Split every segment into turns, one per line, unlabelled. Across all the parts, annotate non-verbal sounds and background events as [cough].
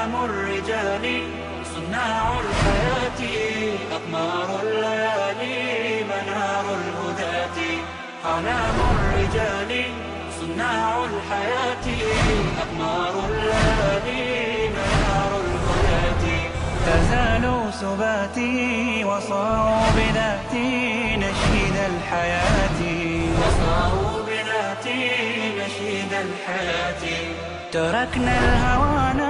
أعلام الرجال صناع الحياة أقمار الليالي منار الهداة. أعلام الرجال صناع الحياة أقمار الليالي منار الهداة. تزالوا سباتي وصاروا بذاتي نشيد الحياة. وصاروا بذاتي نشيد الحياة. تركنا الهوانا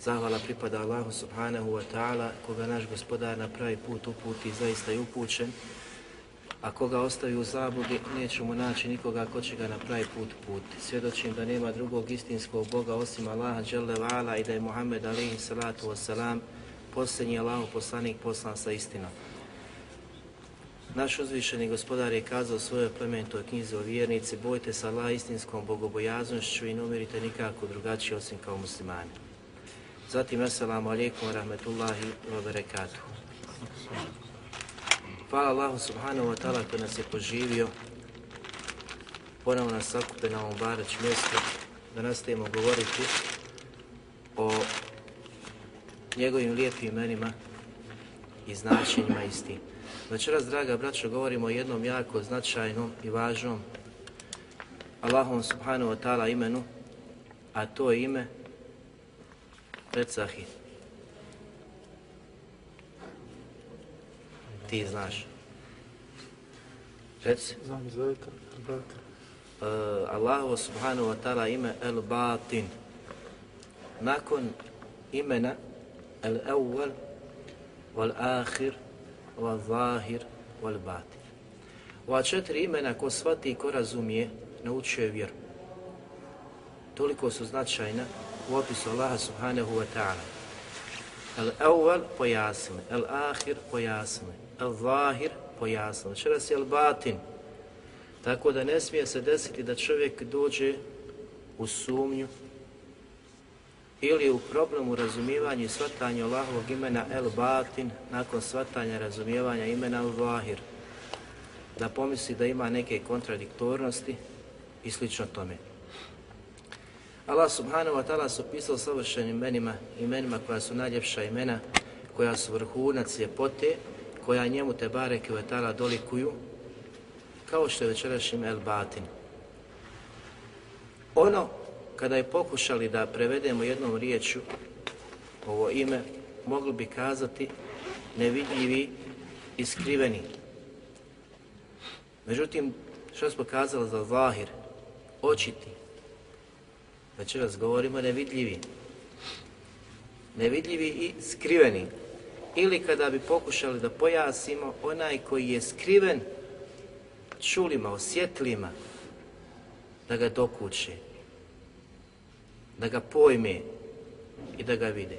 Zahvala pripada Allahu subhanahu wa ta'ala, koga naš gospodar na pravi put uputi, zaista je upućen, a koga ostavi u zabludi, nećemo naći nikoga ko će ga na pravi put puti. Svjedočim da nema drugog istinskog Boga osim Allaha dželle vala i da je Muhammed alaihi salatu wasalam posljednji Allahu poslanik poslan sa istinom. Naš uzvišeni gospodar je kazao svojoj plemenitoj knjizi o vjernici, bojte se Allah istinskom bogobojaznošću i ne umirite nikako drugačije osim kao muslimani. Zatim, assalamu alaikum wa rahmetullahi wa barakatuhu. Hvala Allahu subhanahu wa ta'ala koji nas je poživio, ponovno nas sakupe na ovom barać mjestu, da nastavimo govoriti o njegovim lijepim imenima i značenjima istim. Večeras, draga braćo, govorimo o jednom jako značajnom i važnom Allahom subhanahu wa ta'ala imenu, a to je ime Recahi. Ti znaš. Reci.
Znam izvedite, izvedite.
Uh, Allahu subhanahu wa ta'ala ime El Batin. Nakon imena El Awwal wal Akhir wal Zahir wal Batin. Ova četiri imena ko shvati i ko razumije, naučio je vjeru. Toliko su značajna u opisu Allaha subhanahu wa ta'ala. El awwal pojasni, el ahir pojasni, el zahir pojasni. Večeras je el batin. Tako da ne smije se desiti da čovjek dođe u sumnju ili u problemu razumijevanja i shvatanja Allahovog imena el batin nakon shvatanja razumijevanja imena el zahir. Da pomisli da ima neke kontradiktornosti i slično tome. Allah subhanahu wa ta'ala su pisao savršenim imenima, imenima koja su najljepša imena, koja su vrhunac ljepote, koja njemu te bareke wa ta'ala dolikuju, kao što je večerašnjim El Batin. Ono, kada je pokušali da prevedemo jednom riječu ovo ime, mogli bi kazati nevidljivi i skriveni. Međutim, što smo kazali za zahir, očiti, Znači, Večeras govorimo nevidljivi. Nevidljivi i skriveni. Ili kada bi pokušali da pojasimo onaj koji je skriven čulima, osjetlima, da ga dokuće, da ga pojme i da ga vide.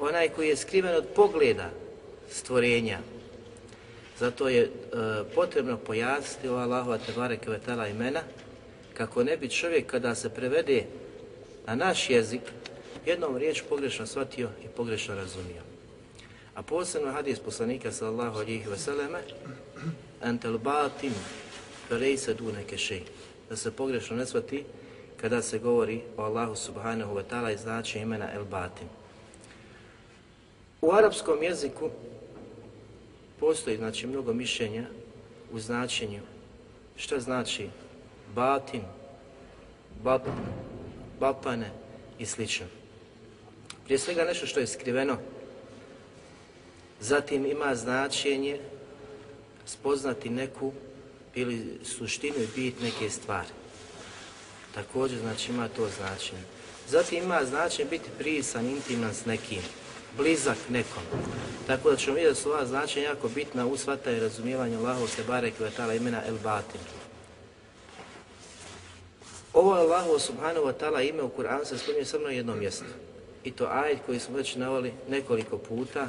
Onaj koji je skriven od pogleda stvorenja. Zato je e, potrebno pojasniti ova Allahova Tebare Kvetala imena, kako ne bi čovjek kada se prevede na naš jezik jednom riječ pogrešno shvatio i pogrešno razumio. A posebno hadis poslanika sallallahu alihi vseleme entel batin felej se du. Da se pogrešno ne shvati kada se govori o Allahu subhanahu wa ta'ala i znači imena el batin. U arapskom jeziku postoji znači mnogo mišljenja u značenju šta znači batin, batin, bapane i slično. Prije svega nešto što je skriveno, zatim ima značenje spoznati neku ili suštinu i bit neke stvari. Također, znači, ima to značenje. Zatim ima značenje biti prisan, intiman s nekim, blizak nekom. Tako da ćemo vidjeti da su ova značenja jako bitna u svata i razumijevanju Allahov se barek i imena El Batin. Ovo Allahu subhanahu wa ta'ala ime u Kur'anu se spominje samo na jednom mjestu. I to ajet koji smo već navali nekoliko puta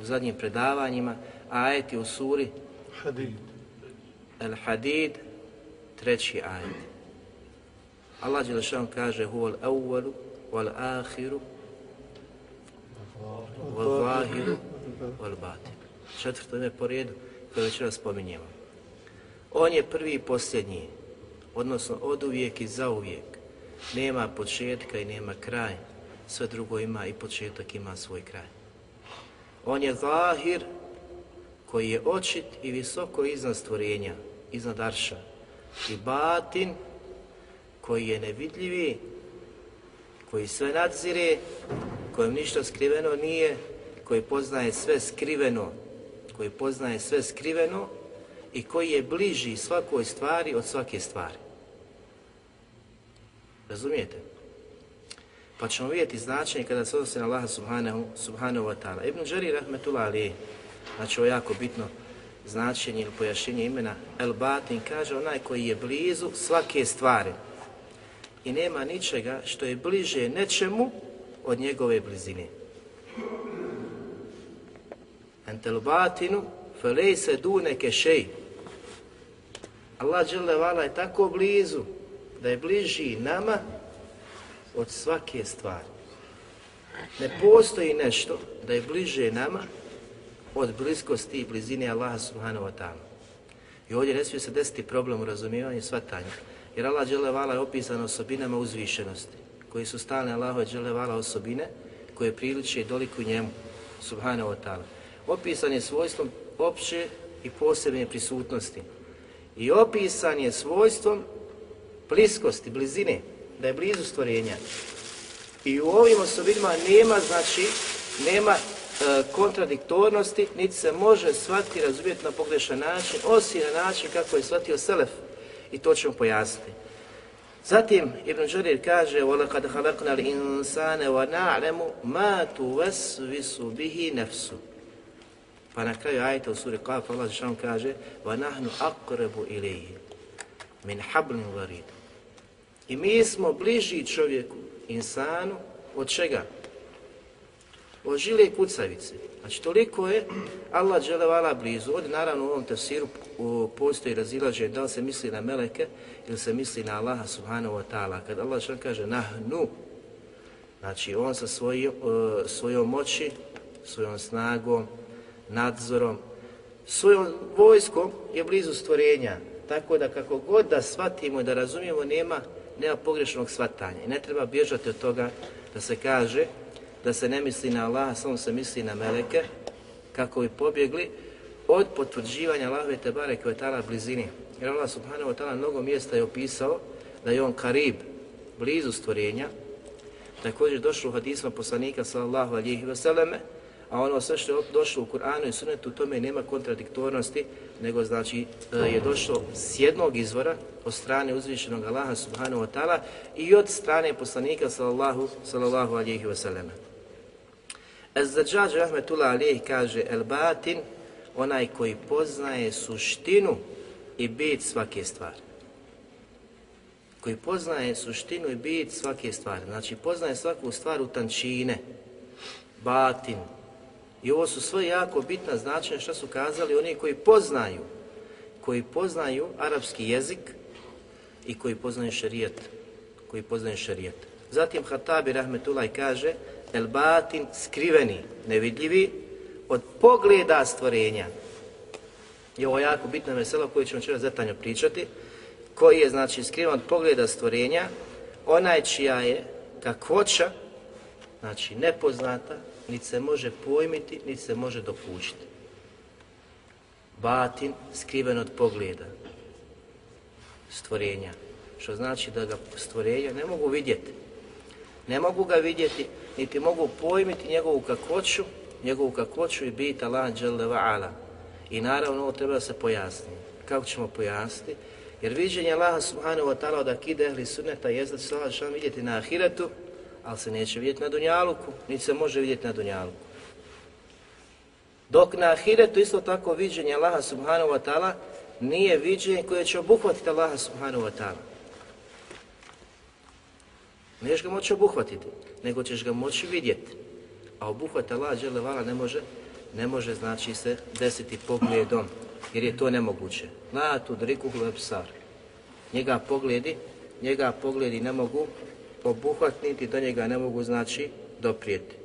u zadnjim predavanjima, ajet je u suri
Hadid.
El Hadid, treći ajet. Allah Đelešan kaže huwa al-awwalu wal akhiru wal zahiru wal batin. Četvrto ime po redu koje već raz spominjemo. On je prvi i posljednji, odnosno od uvijek i za uvijek. Nema početka i nema kraj. Sve drugo ima i početak ima svoj kraj. On je zahir koji je očit i visoko iznad stvorenja, iznad arša. I batin koji je nevidljivi, koji sve nadzire, kojem ništa skriveno nije, koji poznaje sve skriveno, koji poznaje sve skriveno i koji je bliži svakoj stvari od svake stvari. Razumijete? Pa ćemo vidjeti značenje kada se odnosi na Allaha subhanahu, subhanahu wa ta'ala. Ibn Đari rahmetullah ali, znači ovo jako bitno značenje ili pojašnjenje imena El Batin, kaže onaj koji je blizu svake stvari i nema ničega što je bliže nečemu od njegove blizine. Entel batinu felej se duneke šej. Allah dželle je tako blizu da je bliži nama od svake stvari. Ne postoji nešto da je bliže nama od bliskosti i blizine Allaha subhanahu wa ta'ala. I ovdje ne smije se desiti problem u razumijevanju svatanja. Jer Allah dželevala je opisan osobinama uzvišenosti, koji su stalne Allahove dželevala osobine, koje priliče i doliku njemu, subhanahu wa ta'ala. Opisan je svojstvom opće i posebne prisutnosti. I opisan je svojstvom bliskosti, blizine, da je blizu stvorenja. I u ovim osobinama nema, znači, nema e, kontradiktornosti, niti se može shvatiti, razumjeti na pogrešan način, osim na način kako je shvatio Selef, i to ćemo pojasniti. Zatim Ibn Đarir kaže وَلَقَدْ خَلَقْنَا الْإِنسَانَ وَنَعْلَمُ مَا تُوَسْوِسُ بِهِ نَفْسُ Pa na kraju ajta u suri Qaf Allah Žešan kaže وَنَحْنُ أَقْرَبُ إِلَيْهِ min hablin varid. I mi smo bliži čovjeku, insanu, od čega? Od žile i kucavice. Znači, toliko je Allah žele vala blizu. Ovdje, naravno, u ovom tefsiru postoji razilaže da li se misli na meleke ili se misli na Allaha subhanahu wa ta'ala. Kad Allah žele kaže nahnu, znači, on sa svoj, svojom moći, svojom snagom, nadzorom, svojom vojskom je blizu stvorenja. Tako da kako god da shvatimo i da razumijemo, nema, nema pogrešnog shvatanja. I ne treba bježati od toga da se kaže da se ne misli na Allah, samo se misli na meleke, kako bi pobjegli od potvrđivanja Allahove Tebare koje je tala blizini. Jer Allah subhanahu wa ta'ala mnogo mjesta je opisao da je on karib, blizu stvorenja. Također došlo u hadisma poslanika sallallahu alihi vseleme, a ono sve što je došlo u Kur'anu i Sunnetu, tome nema kontradiktornosti, nego znači e, je došlo s jednog izvora od strane uzvišenog Allaha subhanahu wa ta'ala i od strane poslanika sallallahu, sallallahu alihi wasallam. Ez-Zadžađ rahmetullah alihi kaže El batin, onaj koji poznaje suštinu i bit svake stvari. Koji poznaje suštinu i bit svake stvari. Znači poznaje svaku stvar u tančine, batin. I ovo su sve jako bitna značenja što su kazali oni koji poznaju, koji poznaju arapski jezik i koji poznaju šarijet. Koji poznaju šarijet. Zatim Hatabi rahmetullah kaže el batin skriveni, nevidljivi, od pogleda stvorenja. I ovo je jako bitna mesela koju ćemo čera detaljno pričati, koji je znači skriven od pogleda stvorenja, onaj čija je kakvoća, znači nepoznata, niti se može pojmiti, niti se može dokućiti. Batin skriven od pogleda stvorenja, što znači da ga stvorenja ne mogu vidjeti. Ne mogu ga vidjeti, niti mogu pojmiti njegovu kakvoću, njegovu kakvoću i bit Allah dželle ala. I naravno ovo treba da se pojasni. Kako ćemo pojasniti? Jer viđenje Allaha subhanahu wa ta'ala od akide ehli sunneta je da će Allah vidjeti na ahiretu, ali se neće vidjeti na dunjaluku, niti se može vidjeti na dunjaluku. Dok na ahiretu isto tako viđenje Allaha subhanahu wa ta'ala nije viđenje koje će obuhvatiti Allaha subhanahu wa ta'ala. Neš ga moći obuhvatiti, nego ćeš ga moći vidjeti. A obuhvat Allah dželevala ne može, ne može znači se desiti pogledom, jer je to nemoguće. La tudriku psar. Njega pogledi, njega pogledi ne mogu obuhvatiti, do njega ne mogu znači doprijeti.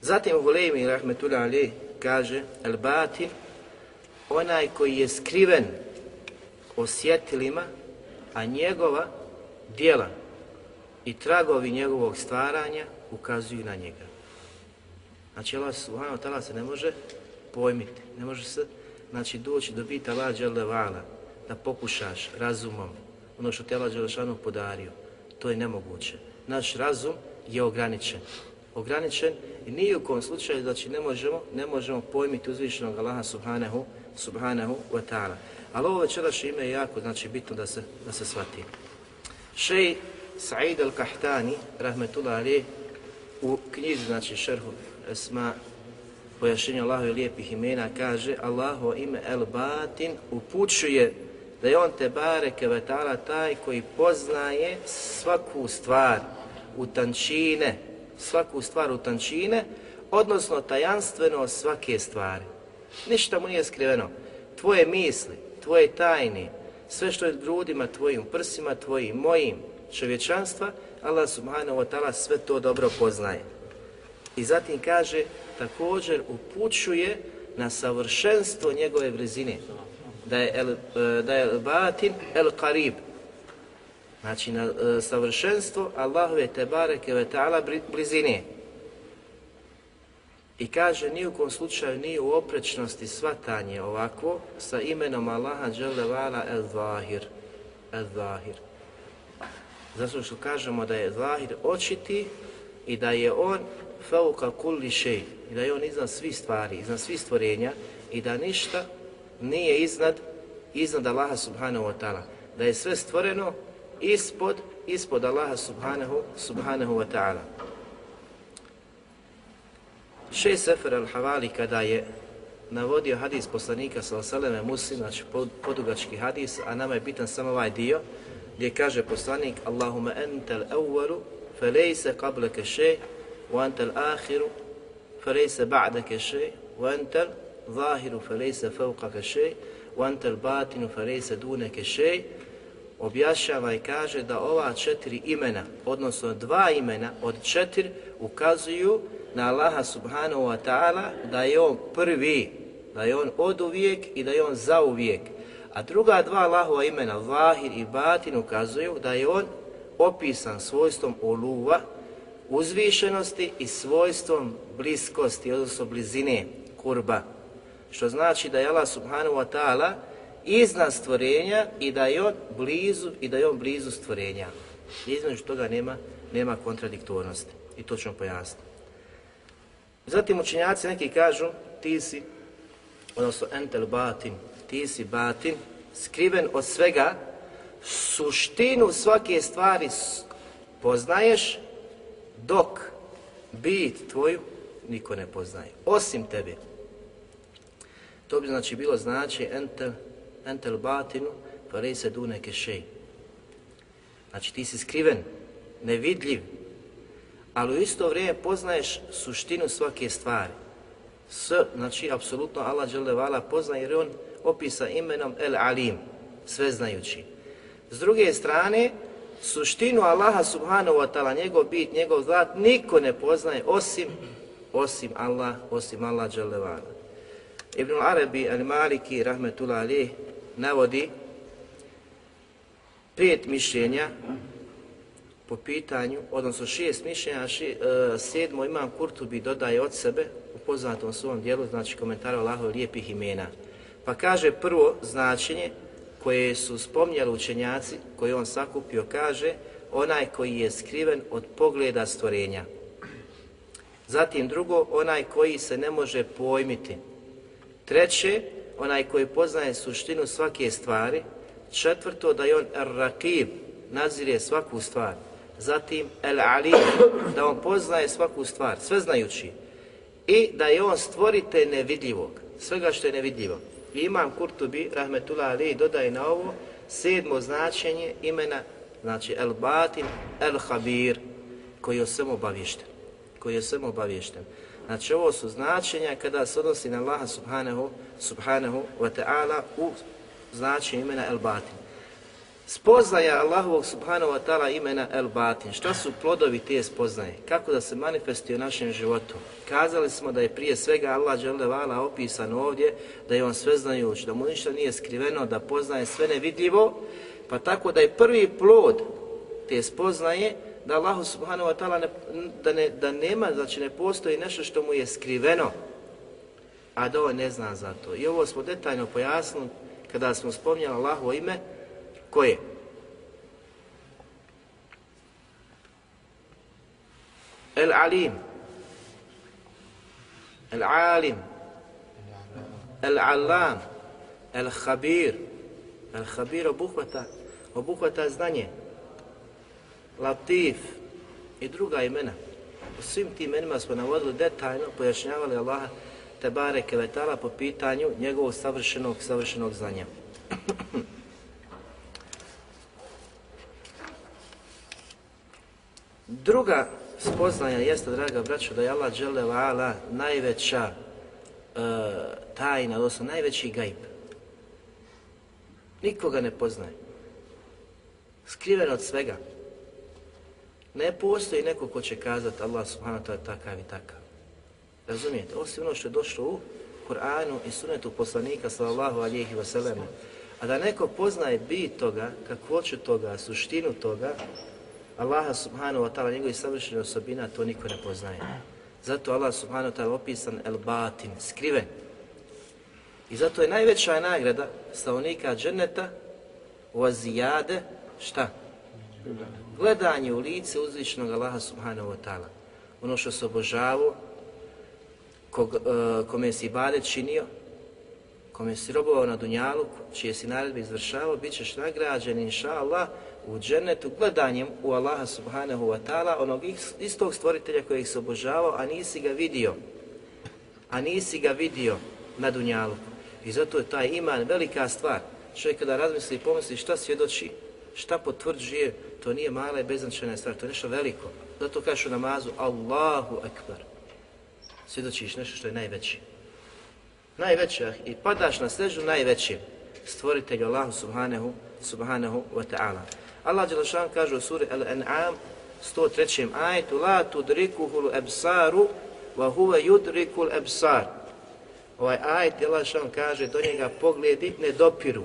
Zatim u rahmetullah ali, kaže, el batin, onaj koji je skriven osjetilima, a njegova dijela i tragovi njegovog stvaranja ukazuju na njega. Znači, Allah subhanahu wa ta'ala se ne može pojmiti, ne može se znači, doći do bita Allah Đelevala, da pokušaš razumom ono što te Allah Đelešanu podario. To je nemoguće. Naš razum je ograničen. Ograničen i nije u kom slučaju znači ne možemo, ne možemo pojmiti uzvišenog Allaha subhanahu, subhanahu wa ta'ala. Ali ovo večeraš ime je jako znači bitno da se, da se shvati. Šej Sa'id al-Kahtani, rahmetullah ali, u knjizi, znači šerhu Esma, pojašenju Allahove lijepih imena, kaže Allaho ime El Batin upućuje da je on te bare kevetala taj koji poznaje svaku stvar u tančine, svaku stvar u tančine, odnosno tajanstveno svake stvari. Ništa mu nije skriveno. Tvoje misli, tvoje tajne, sve što je grudima tvojim, prsima tvojim, mojim, čovječanstva, Allah subhanahu wa ta'ala sve to dobro poznaje. I zatim kaže, također upućuje na savršenstvo njegove blizine. Da je, el, e, da je batin el karib. Znači na e, savršenstvo Allahove tebareke ve ta'ala blizine. I kaže, ni u kom slučaju nije u oprečnosti svatanje ovako sa imenom Allaha Đelevala el zahir. El zahir. Zato što kažemo da je zahir očiti i da je on fauka kulli šej, i da je on iznad svih stvari, iznad svih stvorenja i da ništa nije iznad, iznad Allaha subhanahu wa ta'ala. Da je sve stvoreno ispod, ispod Allaha subhanahu, subhanahu wa ta'ala. Še Sefer al-Havali kada je navodio hadis poslanika sa Osaleme Muslim, znači podugački hadis, a nama je bitan samo ovaj dio, gdje kaže poslanik Allahumma entel awwalu fe lejse qableke še وأنت الآخر فليس بعدك شيء وأنت الظاهر فليس فوقك شيء وأنت الباطن فليس دونك شيء objašava i kaže da ova četiri imena, odnosno dva imena od četiri, ukazuju na Allaha subhanahu wa ta'ala da je on prvi, da je on od uvijek i da je on za uvijek. A druga dva Allahova imena, Vahir i Batin, ukazuju da je on opisan svojstvom oluva, uzvišenosti i svojstvom bliskosti, odnosno blizine kurba. Što znači da je Allah subhanahu wa ta'ala iznad stvorenja i da je on blizu i da je on blizu stvorenja. Između toga nema, nema kontradiktornosti. I to ćemo pojasniti. Zatim učenjaci neki kažu ti si, odnosno entel batin, ti si batin, skriven od svega, suštinu svake stvari poznaješ, dok bit tvoju niko ne poznaje, osim tebe. To bi znači bilo znači entel, entel batinu, pa rej se dune kešej. Znači ti si skriven, nevidljiv, ali u isto vrijeme poznaješ suštinu svake stvari. S, znači, apsolutno Allah Đelevala poznaje jer on opisa imenom El Alim, sveznajući. S druge strane, suštinu Allaha subhanahu wa ta'ala, njegov bit, njegov zlat, niko ne poznaje osim, osim Allah, osim Allah dželevala. Ibn Arabi al-Maliki, rahmetullah alih, navodi pet mišljenja po pitanju, odnosno šest mišljenja, ši, e, sedmo imam Kurtubi dodaje od sebe u poznatom svom dijelu, znači komentara Allahove lijepih imena. Pa kaže prvo značenje, koje su spomnjali učenjaci, koje on sakupio, kaže onaj koji je skriven od pogleda stvorenja. Zatim drugo, onaj koji se ne može pojmiti. Treće, onaj koji poznaje suštinu svake stvari. Četvrto, da je on rakib, nadzire svaku stvar. Zatim, el-alim, da on poznaje svaku stvar, sve znajući. I da je on stvorite nevidljivog, svega što je nevidljivo. Imam Kurtubi, rahmetullah ali, dodaje na ovo sedmo značenje imena, znači el-batin, el-habir, koji je o obavješten. Koji je o obavješten. Znači ovo su značenja kada se odnosi na Allaha subhanahu, subhanahu wa ta'ala u značenju imena el-batin. Spoznaja Allahovog subhanahu wa ta'ala imena El Batin. Šta su plodovi te spoznaje? Kako da se manifestuje u našem životu? Kazali smo da je prije svega Allah dželevala opisan ovdje, da je on sveznajuć, da mu ništa nije skriveno, da poznaje sve nevidljivo, pa tako da je prvi plod te spoznaje da Allahu subhanahu wa ta'ala ne, da, ne, da nema, znači ne postoji nešto što mu je skriveno, a da on ne zna za to. I ovo smo detaljno pojasnili kada smo spomnjali Allahovo ime, Koje? El Alim. El Alim. El Alam. El Khabir. El Khabir obuhvata, obuhvata znanje. Latif i druga imena. U svim tim imenima smo navodili detaljno, pojašnjavali Allaha Tebare Kevetala po pitanju njegovog savršenog, savršenog znanja. [clears throat] Druga spoznaja jeste, draga braćo, da je Allah dželle najveća e, tajna, odnosno najveći gajb. Nikoga ne poznaje. Skriven od svega. Ne postoji neko ko će kazati Allah subhanahu wa ta'ala takav i takav. Razumijete? Osim ono što je došlo u Kur'anu i sunetu poslanika sallallahu alihi wasallam. A da neko poznaje bit toga, kakvoću toga, suštinu toga, Allaha subhanahu wa ta'ala, njegovih savršenih osobina, to niko ne poznaje. Zato Allah subhanahu wa ta'ala opisan el batin, skriven. I zato je najveća nagrada stavnika dženeta u azijade, šta? Gledanje u lice uzvišnog Allaha subhanahu wa ta'ala. Ono što se obožavao, kog, e, kome si ibadet činio, kome si robovao na dunjalu, čije si naredbe izvršavao, bit ćeš nagrađen, inša Allah, u džennetu gledanjem u Allaha subhanahu wa ta'ala, onog istog stvoritelja kojeg se obožavao, a nisi ga vidio. A nisi ga vidio na dunjalu. I zato je taj iman velika stvar. Čovjek kada razmisli i pomisli šta svjedoči, šta potvrđuje, to nije mala i beznačajna stvar, to je nešto veliko. Zato kažeš u namazu Allahu Akbar. Svjedočiš nešto što je najveće. Najveće, i padaš na sežu najvećim stvoritelju Allahu subhanahu, subhanahu wa ta'ala. Allah Đelešan kaže u suri Al-An'am 103. ajetu La tudrikuhul ebsaru wa huve yudrikul ebsar. Ovaj ajet Đelešan kaže do njega pogledi ne dopiru.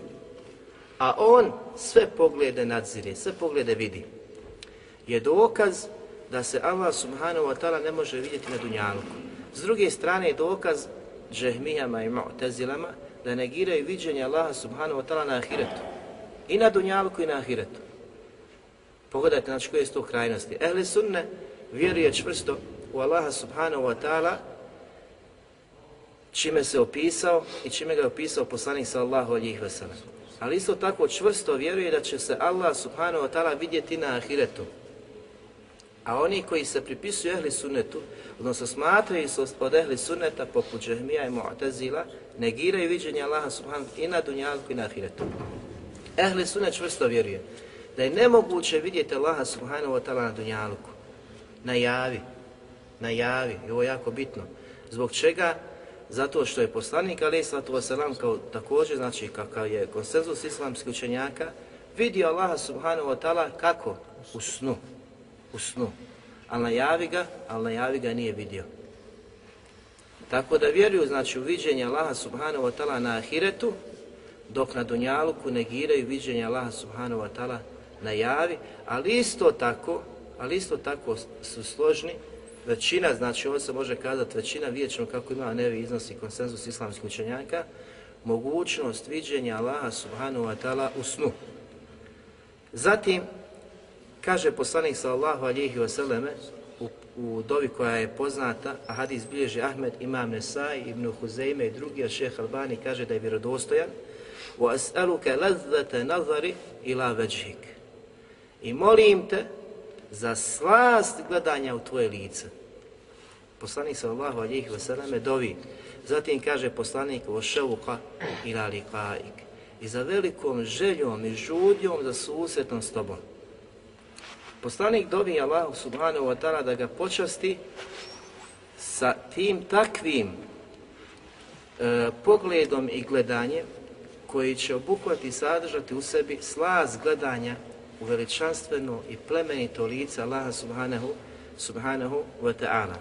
A on sve poglede nadzire, sve poglede vidi. Je dokaz da se Allah subhanahu wa ta'ala ne može vidjeti na dunjalku. S druge strane je dokaz džehmijama i mu'tazilama da negiraju viđenje Allaha subhanahu wa ta'ala na ahiretu. I na dunjalku i na ahiretu. Pogledajte znači koje su to krajnosti. Ehli sunne vjeruje čvrsto u Allaha subhanahu wa ta'ala čime se opisao i čime ga je opisao poslanik sallahu alihi wasallam. Ali isto tako čvrsto vjeruje da će se Allah subhanahu wa ta'ala vidjeti na ahiretu. A oni koji se pripisuju ehli sunnetu, odnosno smatraju se od ehli sunneta poput Džahmija i Mu'tazila, negiraju viđenje Allaha subhanahu i na dunjalku i na ahiretu. Ehli sunnet čvrsto vjeruje da je nemoguće vidjeti Allaha subhanahu wa ta'ala na dunjaluku. na javi i ovo je jako bitno. Zbog čega? Zato što je poslanik alaih sallatu wasalam kao također, znači kakav je konsenzus islamskih učenjaka, vidio Allaha subhanahu wa ta'ala kako? U snu. U snu. Ali najavi ga, ali najavi ga nije vidio. Tako da vjeruju, znači, u viđenje Allaha subhanahu wa ta'ala na ahiretu, dok na dunjaluku negiraju viđenje Allaha subhanahu wa ta'ala najavi, ali isto tako, ali isto tako su složni većina, znači ovo se može kazati većina vječno kako ima nevi iznosi konsenzus islamskih učenjaka, mogućnost viđenja Allaha subhanahu wa ta'ala u snu. Zatim, kaže poslanik sallahu alihi wasallame u u dovi koja je poznata, a hadis bilježi Ahmed, Imam Nesai, Ibn Huzeyme i drugi, a šeh Albani kaže da je vjerodostojan. وَأَسْأَلُكَ لَذَّةَ نَظَرِ إِلَا وَجْهِكَ i molim te za slast gledanja u tvoje lice. Poslanik sa Allahu alijih vasalame dovi. Zatim kaže poslanik o ševuka ila liqaik. I za velikom željom i žudjom za susretom s tobom. Poslanik dovi Allahu subhanahu wa ta'ala da ga počasti sa tim takvim e, pogledom i gledanjem koji će obuhvati i sadržati u sebi slaz gledanja u veličanstveno i plemenito lice Allaha subhanahu, subhanahu wa ta'ala.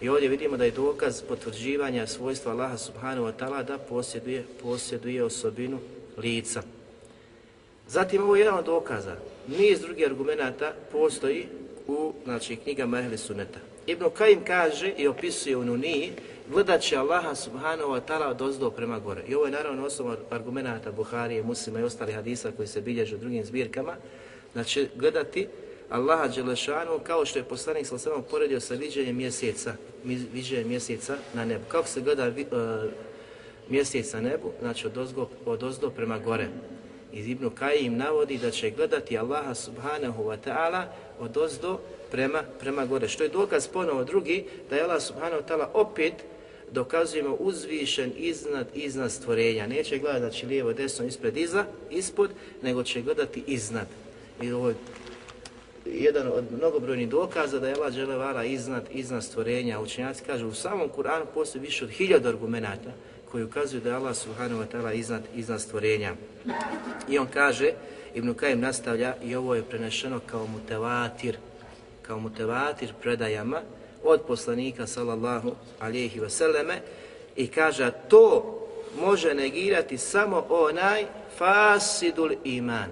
I ovdje vidimo da je dokaz potvrđivanja svojstva Allaha subhanahu wa ta'ala da posjeduje, posjeduje osobinu lica. Zatim ovo je jedan od dokaza. Niz drugih argumenta postoji u znači, knjigama Ehli Suneta. Ibn Kajim kaže i opisuje u Nuniji gledat će Allaha subhanahu wa ta'ala od ozdo prema gore. I ovo je naravno osnova argumenta Buharije, muslima i ostalih hadisa koji se bilježe u drugim zbirkama. Znači gledati Allaha Đelešanu kao što je poslanik sa samom poredio sa viđenjem mjeseca, viđenjem mjeseca na nebu. Kako se gleda vi, e, mjesec na nebu, znači od ozdo, od ozdo prema gore. I Ibn Kajim navodi da će gledati Allaha subhanahu wa ta'ala od ozdo prema, prema gore. Što je dokaz ponovo drugi, da je Allah subhanahu wa ta'ala opet dokazujemo uzvišen iznad, iznad stvorenja. Neće gledati znači lijevo, desno, ispred, iza, ispod, nego će gledati iznad. I ovo je jedan od mnogobrojnih dokaza da je Allah Đelevala iznad, iznad stvorenja. Učenjaci kažu u samom Kur'anu postoji više od hiljada argumenta koji ukazuju da je Allah subhanahu wa ta'ala iznad, iznad stvorenja. I on kaže, Ibn Kajim nastavlja i ovo je prenešeno kao mutevatir, kao mutevatir predajama od poslanika sallallahu alihi selleme i kaže to može negirati samo onaj fasidul iman,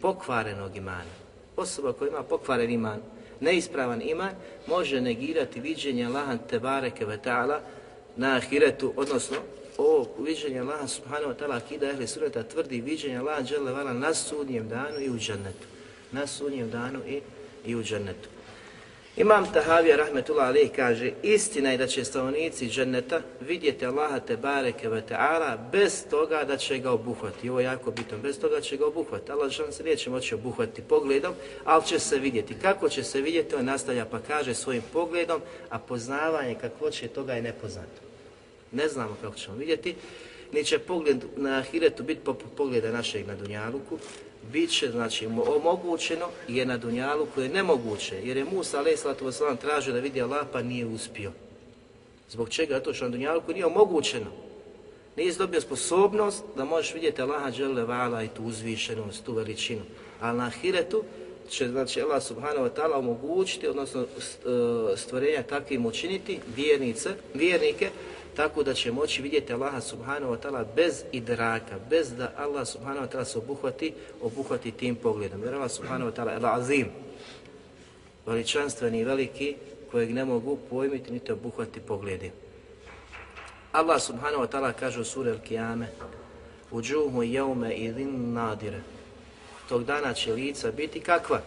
pokvarenog imana. Osoba koja ima pokvaren iman, neispravan iman, može negirati viđenje Allaha te bareke ve ta'ala na ahiretu, odnosno ovo viđenje Allaha subhanahu wa ta'ala akida ehli surata tvrdi viđenje Allaha dželle vala na sudnjem danu i u džennetu. Na sudnjem danu i, i u džennetu. Imam Tahavija rahmetullah Alih kaže istina je da će stanovnici dženneta vidjeti Allaha te bareke ve ta'ala bez toga da će ga obuhvati. Ovo je jako bitno, bez toga će ga obuhvati. Allah žan se neće moći obuhvati pogledom, ali će se vidjeti. Kako će se vidjeti, on nastavlja pa kaže svojim pogledom, a poznavanje kakvo će toga je nepoznato. Ne znamo kako ćemo vidjeti, ni će pogled na ahiretu biti poput pogleda našeg na Dunjaluku, bit će znači, omogućeno je na Dunjalu koje je nemoguće, jer je Musa a.s. tražio da vidi Allah pa nije uspio. Zbog čega? To što na Dunjalu nije omogućeno. Nije dobio sposobnost da možeš vidjeti Allaha dželle vala i tu uzvišenost, tu veličinu. Ali na Ahiretu će znači, Allah subhanahu wa ta'ala omogućiti, odnosno e, stvorenja takvim učiniti, vjernice, vjernike, tako da će moći vidjeti Allaha subhanahu wa ta'ala bez idraka, bez da Allah subhanahu wa ta'ala se obuhvati, obuhvati tim pogledom. Jer Allah subhanahu wa ta'ala je azim, veličanstveni i veliki, kojeg ne mogu pojmiti niti obuhvati pogledi. Allah subhanahu wa ta'ala kaže u suri Al-Qiyame Uđuhu jaume idin nadire Tog dana će lica biti kakva?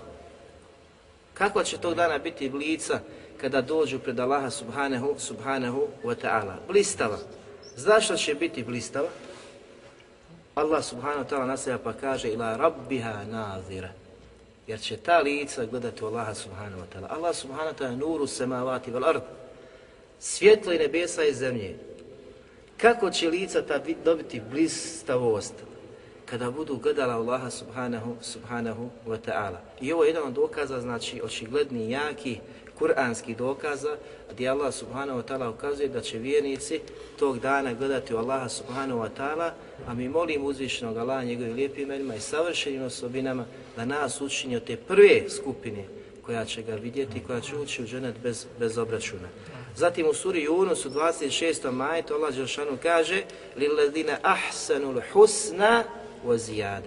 Kakva će tog dana biti lica? Kada dođu pred Allaha subhanahu, subhanahu wa ta'ala. Blistava. Zašto će biti blistava? Allah subhanahu wa ta'ala naslija pa kaže ila rabbiha nazira. Jer će ta lica gledati u Allaha subhanahu wa ta'ala. Allah subhanahu wa ta'ala nuru semavati vel ard. Svjetlo i nebesa i zemlje. Kako će lica ta dobiti blistavost? kada budu gledala Allaha subhanahu, subhanahu wa ta'ala. I ovo je jedan od dokaza, znači očigledni, jaki, kuranskih dokaza gdje Allah subhanahu wa ta'ala ukazuje da će vjernici tog dana gledati u Allaha subhanahu wa ta'ala, a mi molim uzvišenog Allaha njegovim lijepim imenima i savršenim osobinama da nas učini od te prve skupine koja će ga vidjeti, koja će ući u dženet bez, bez obračuna. Zatim u suri Yunus u 26. majetu Allah Đelšanu kaže لِلَّذِينَ أَحْسَنُ الْحُسْنَ وَزِيَادَ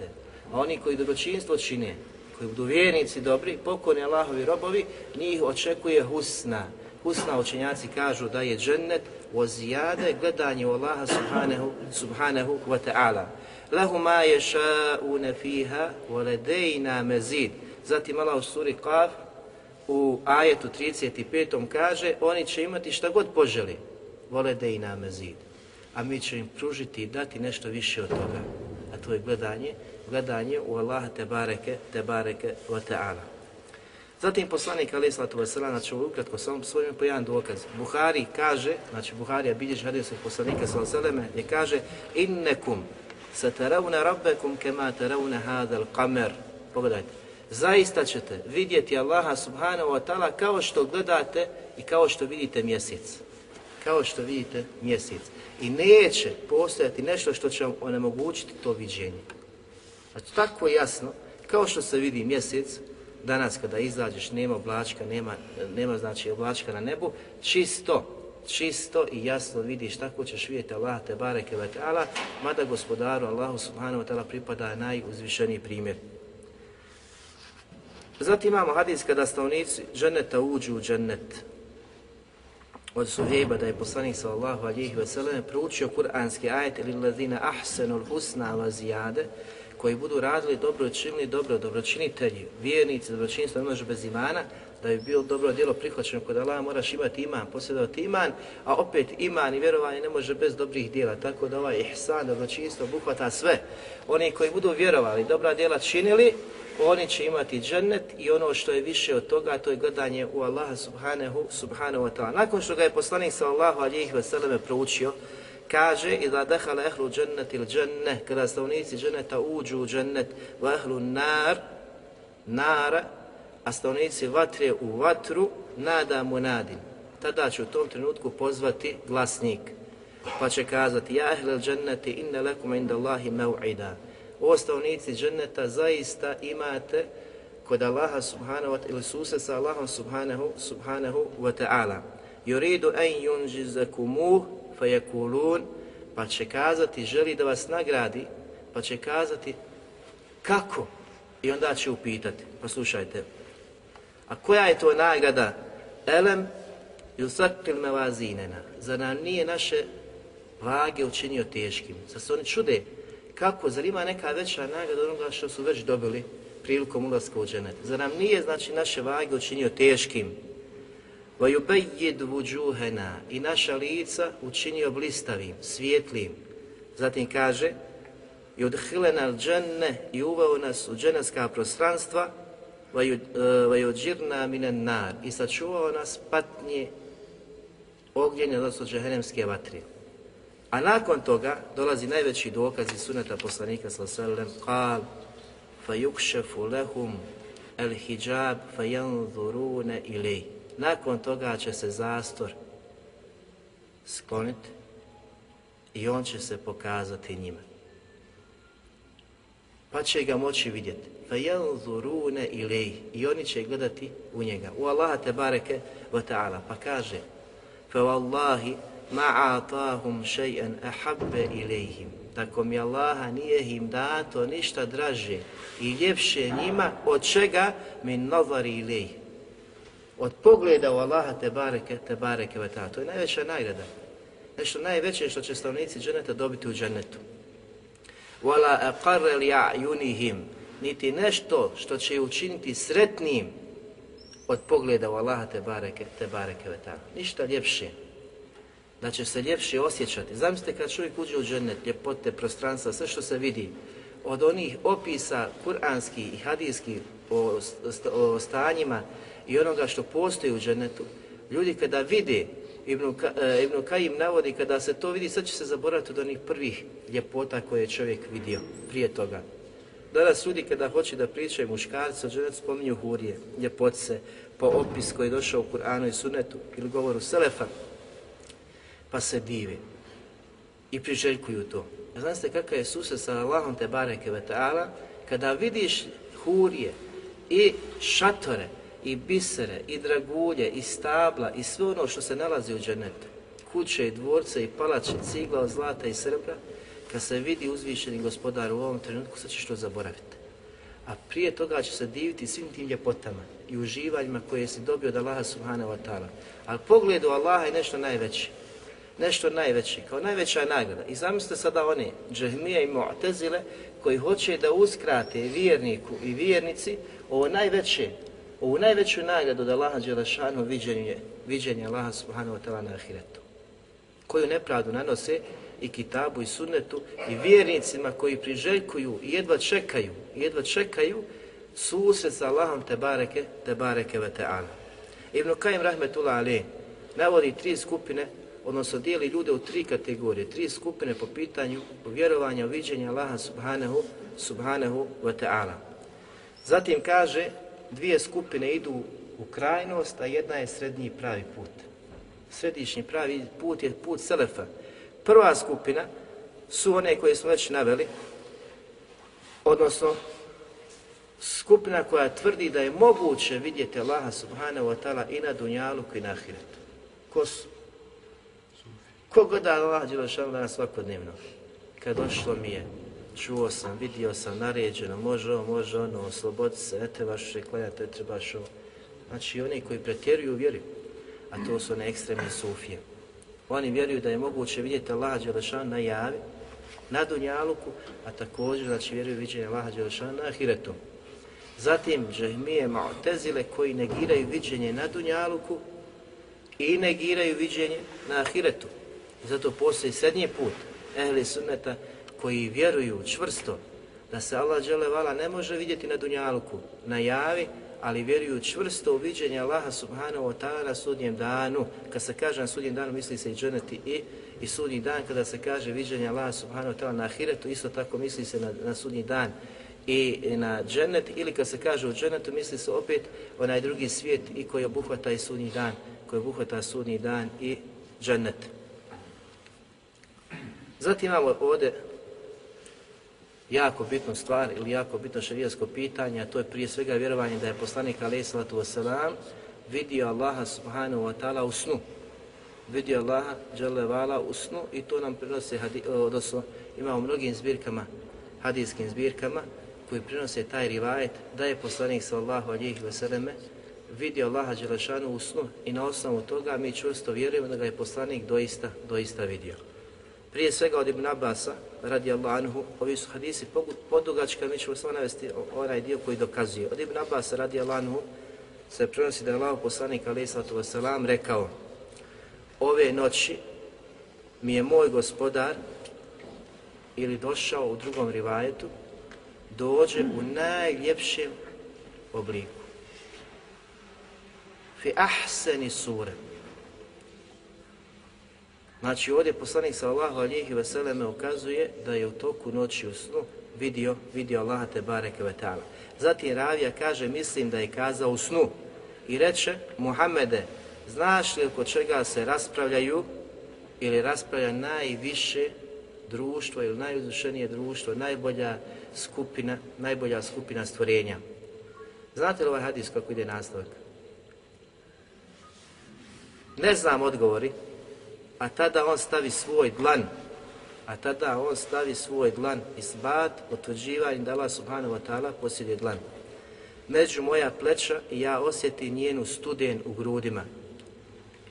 A oni koji dobročinstvo čine, koji budu vjernici dobri, pokorni Allahovi robovi, njih očekuje husna. Husna učenjaci kažu da je džennet o zijade gledanje u Allaha subhanahu, subhanahu wa ta'ala. Lahu ma ješa'une fiha wa ledejna mezid. Zatim Allah u suri Qaf u ajetu 35. kaže oni će imati šta god poželi, vole da i name. A mi ćemo im pružiti i dati nešto više od toga. A to je gledanje, gledanje u Allaha te bareke, te bareke wa ta'ala. Zatim poslanik Ali Islatu Vesela, znači ukratko samo svojim po jedan dokaz. Buhari kaže, znači Buharija bilježi hadis od poslanika Salasaleme, gdje kaže innekum sataravna rabbekum kema taravna hadal kamer. Pogledajte, zaista ćete vidjeti Allaha subhanahu wa ta'ala kao što gledate i kao što vidite mjesec. Kao što vidite mjesec. I neće postojati nešto što će vam onemogućiti to viđenje. Znači tako jasno, kao što se vidi mjesec, danas kada izađeš nema oblačka, nema, nema znači oblačka na nebu, čisto, čisto i jasno vidiš tako ćeš vidjeti Allah te bareke ve ta'ala, mada gospodaru Allahu subhanahu wa ta'ala pripada najuzvišeniji primjer. Zatim imamo hadis kada stanovnici dženeta uđu u džennet. Od Suhejba da je poslanik sallallahu alihi wasallam proučio kuranski ajet ili lazina ahsenul husna wa zijade, koji budu radili dobro činili dobro, dobročinitelji, vjernici, dobročinstvo ne može bez imana, da bi bilo dobro djelo prihvaćeno kod Allah, moraš imati iman, posjedovati iman, a opet iman i vjerovanje ne može bez dobrih djela, tako da ovaj ihsan, dobročinstvo, obuhvata sve. Oni koji budu vjerovali, dobra djela činili, oni će imati džennet i ono što je više od toga, to je gledanje u Allaha subhanahu, subhanahu wa ta'ala. Nakon što ga je poslanik sallallahu alihi wasallam proučio, kaže i da dehala ehlu džennet ili dženne, kada stavnici dženeta uđu u džennet, u ehlu nar, nara, a stavnici vatre u vatru, nada mu nadin. Tada će u tom trenutku pozvati glasnik, pa će kazati, ja ehle dženneti inne lekum inda Allahi mev'ida. O stavnici dženneta zaista imate kod Allaha subhanahu wa ta'ala, ili suse sa Allahom subhanahu, subhanahu wa ta'ala. Yuridu en yunjizakumuh fajekulun, pa će kazati, želi da vas nagradi, pa će kazati, kako? I onda će upitati, poslušajte, a koja je to nagrada? Elem yusakil mevazinena. Za nam nije naše vage učinio teškim. sa se oni čude, kako, zar ima neka veća nagrada onoga što su već dobili prilikom ulaska u dženet? Za nam nije, znači, naše vage učinio teškim? وَيُبَيِّدْ وُجُوهَنَا I naša lica učinio blistavim, svijetlim. Zatim kaže يُدْخِلَنَا الْجَنَّ I uveo nas u dženevska prostranstva وَيُدْجِرْنَا مِنَ النَّارِ I sačuvao nas patnje ognjenja, odnosno džehennemske vatre. A nakon toga dolazi najveći dokaz iz suneta poslanika sallallahu قال فَيُكْشَفُ لَهُمْ الْحِجَابِ فَيَنْظُرُونَ إِلَيْهِ nakon toga će se zastor skloniti i on će se pokazati njima. Pa će ga moći vidjeti. Fa yanzuruna ilayhi i oni će gledati u njega. U Allaha te bareke ve taala. Pa kaže: "Fa wallahi ma shay'an ahabba ilayhim." Tako mi Allaha nije im dato ništa draže i ljepše njima od čega min nazari ilayhi od pogleda u Allaha te bareke, te bareke veta. To je najveća nagrada. Nešto najveće što će stavnici dženeta dobiti u dženetu. Wala aqarra li a'yunihim niti nešto što će učiniti sretnim od pogleda u Allaha te bareke, te bareke veta. Ništa ljepše. Da će se ljepše osjećati. Zamislite kad čovjek uđe u džennet, ljepote, prostranstva, sve što se vidi, od onih opisa kuranskih i hadijskih o, o stanjima i onoga što postoji u džennetu, ljudi kada vide, Ibn, e, Ibn Kajim navodi, kada se to vidi, sad će se zaboraviti od onih prvih ljepota koje je čovjek vidio prije toga. Danas ljudi kada hoće da pričaju muškarci o džennetu, spominju hurije, ljepotce, po opis koji je došao u Kur'anu i Sunnetu ili govoru Selefa, pa se dive i priželjkuju to. A znate kakav je susret sa Allahom te bareke ve ta'ala, kada vidiš hurije i šatore, i bisere, i dragulje, i stabla, i sve ono što se nalazi u dženetu, kuće i dvorce i palače, cigla od zlata i srebra, kad se vidi uzvišeni gospodar u ovom trenutku, sad ćeš to zaboraviti. A prije toga će se diviti svim tim ljepotama i uživanjima koje si dobio od Allaha subhanahu wa ta'ala. Ali pogled u Allaha je nešto najveće. Nešto najveće, kao najveća nagrada. I zamislite sada one, džahmije i mu'tezile, koji hoće da uskrate vjerniku i vjernici ovo najveće ovu najveću nagradu da Allaha Đelešanu viđenje, viđenje Allaha subhanahu wa ta'ala na ahiretu. Koju nepravdu nanose i kitabu i sunnetu i vjernicima koji priželjkuju i jedva čekaju, i jedva čekaju susret sa Allahom te bareke, te bareke ve ta'ala. Ibn Kajim rahmetullah ali navodi tri skupine, odnosno dijeli ljude u tri kategorije, tri skupine po pitanju vjerovanja u Allaha subhanahu, subhanahu wa ta'ala. Zatim kaže, dvije skupine idu u krajnost, a jedna je srednji pravi put. Središnji pravi put je put Selefa. Prva skupina su one koje smo već naveli, odnosno skupina koja tvrdi da je moguće vidjeti Allaha subhanahu wa ta'ala i na dunjalu i na ahiretu. Ko su? Ko god da Allah Đelešanu danas svakodnevno? Kad došlo mi je, čuo sam, vidio sam, naređeno, može ovo, može ono, oslobodi se, ne trebaš se klanjati, ne trebaš ovo. Znači oni koji pretjeruju vjeri, a to su one ekstremne sufije. Oni vjeruju da je moguće vidjeti Allaha Đelešanu na javi, na dunjaluku, a također znači vjeruju viđenje Allaha Đelešanu na ahiretu. Zatim džahmije Mu'tezile koji negiraju viđenje na Dunjaluku i negiraju viđenje na Ahiretu. I zato postoji srednji put ehli sunneta koji vjeruju čvrsto da se Allah dželevala ne može vidjeti na Dunjaluku, na javi, ali vjeruju čvrsto u viđenje Allaha subhanahu wa ta'ala na sudnjem danu. Kad se kaže na sudnjem danu, misli se i dženeti i, i sudnji dan. Kada se kaže viđenje Allaha subhanahu wa ta'ala na ahiretu, isto tako misli se na, na sudnji dan i na dženet ili kad se kaže u dženetu misli se opet onaj drugi svijet i koji obuhvata i sudnji dan, koji obuhvata sudnji dan i dženet. Zatim imamo ovdje jako bitnu stvar ili jako bitno šarijasko pitanje, a to je prije svega vjerovanje da je poslanik alaih salatu wasalam vidio Allaha subhanahu wa ta'ala u snu. Vidio Allaha dželevala u snu i to nam prinose, odnosno imamo u mnogim zbirkama, hadijskim zbirkama, koji prinose taj rivajet da je poslanik sallahu alijih veseleme vidio Allaha Đelešanu u snu i na osnovu toga mi čvrsto vjerujemo da ga je poslanik doista, doista vidio. Prije svega od Ibn Abasa, radi Anhu, ovi su hadisi podugačka, mi ćemo samo navesti onaj dio koji dokazuje. Od Ibn Abbas radi Anhu, se prenosi da je Allah poslanik alaih sallatu wasalam rekao ove noći mi je moj gospodar ili došao u drugom rivajetu dođe u najljepšem obliku. Fi ahseni sure. Znači ovdje poslanik sallallahu alihi veseleme ukazuje da je u toku noći u snu vidio, vidio Allaha te bareke ve ta'ala. Zatim Ravija kaže, mislim da je kazao u snu i reče, Muhammede, znaš li oko čega se raspravljaju ili raspravlja najviše društvo ili najuzvišenije društvo, najbolja skupina, najbolja skupina stvorenja. Znate li ovaj hadis kako ide nastavak? Ne znam odgovori, a tada on stavi svoj dlan, a tada on stavi svoj dlan i sbat, potvrđivanje da Allah subhanahu wa ta'ala posjeduje dlan. Među moja pleća i ja osjetim njenu studen u grudima.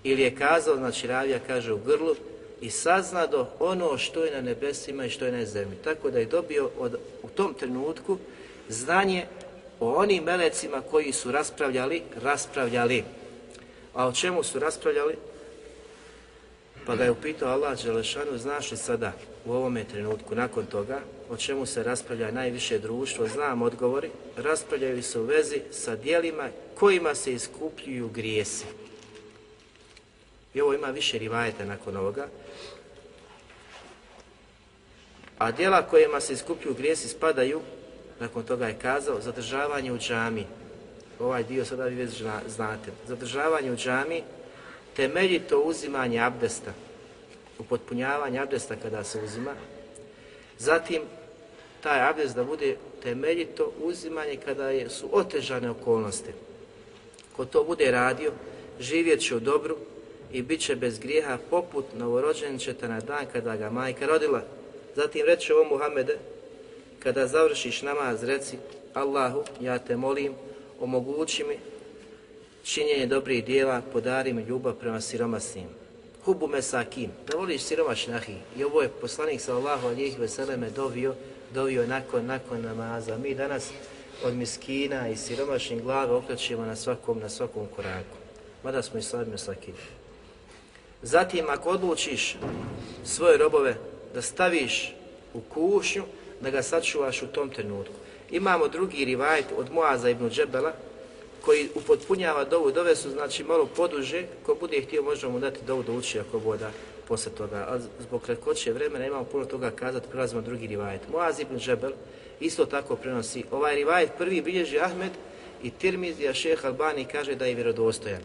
Ili je kazao, znači Ravija kaže u grlu, i saznado ono što je na nebesima i što je na zemlji. Tako da je dobio od, u tom trenutku znanje o onim melecima koji su raspravljali, raspravljali. A o čemu su raspravljali? Pa ga je upitao Allah Đelešanu, znaš li sada u ovome trenutku, nakon toga, o čemu se raspravlja najviše društvo, znam odgovori, raspravljaju se u vezi sa dijelima kojima se iskupljuju grijesi. I ovo ima više rivajeta nakon ovoga. A dijela kojima se iskupljuju grijesi spadaju, nakon toga je kazao, zadržavanje u džami. Ovaj dio sada vi već znate. Zadržavanje u džami, temeljito uzimanje abdesta, upotpunjavanje abdesta kada se uzima. Zatim, taj abdest da bude temeljito uzimanje kada je, su otežane okolnosti. Ko to bude radio, živjet će u dobru, i bit će bez grijeha poput novorođenčeta na dan kada ga majka rodila. Zatim reče o Muhammede, kada završiš namaz, reci Allahu, ja te molim, omogući mi činjenje dobrih dijela, podari mi ljubav prema siromasnim. Hubu me sakim, da voliš siromašnahi. I ovo je poslanik sallallahu alijih veseleme dovio, dovio nakon, nakon namaza. Mi danas od miskina i siromašnih glave okrećemo na svakom, na svakom koraku. Mada smo i sami mesakini. Zatim, ako odlučiš svoje robove da staviš u kušnju, da ga sačuvaš u tom trenutku. Imamo drugi rivajet od Muaza ibn Džebela, koji upotpunjava dovu, dove su znači malo poduže, ko bude htio možemo mu dati dovu da uči ako boda posle toga, a zbog kratkoće vremena imamo puno toga kazati, prelazimo drugi rivajet. Muaz ibn Džebel isto tako prenosi, ovaj rivajet prvi bilježi Ahmed i Tirmizija šeh Albani kaže da je vjerodostojan.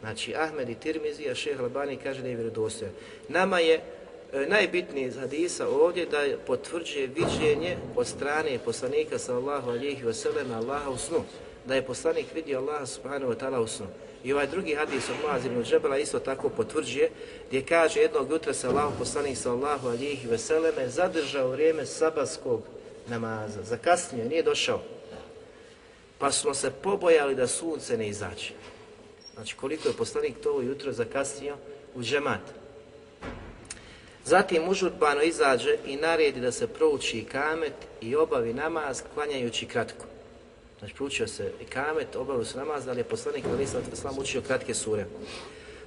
Znači Ahmed i Tirmizija šeh Albani kaže da je vjerodostojan. Nama je e, najbitniji iz hadisa ovdje da potvrđuje viđenje od strane poslanika sallahu alihi wasallam Allaha u snu da je poslanik vidio Allaha subhanahu wa ta'ala u snu. I ovaj drugi hadis od Muaz ibn Džebela isto tako potvrđuje gdje kaže jednog jutra se Allah poslanik sallahu alihi veseleme zadržao vrijeme sabaskog namaza, zakasnio, nije došao. Pa smo se pobojali da sunce ne izađe. Znači koliko je poslanik to jutro zakasnio u džemat. Zatim užurbano izađe i naredi da se prouči kamet i obavi namaz klanjajući kratko. Znači, proučio se i kamet, obavio se namaz, ali je poslanik Ali Islam učio kratke sure.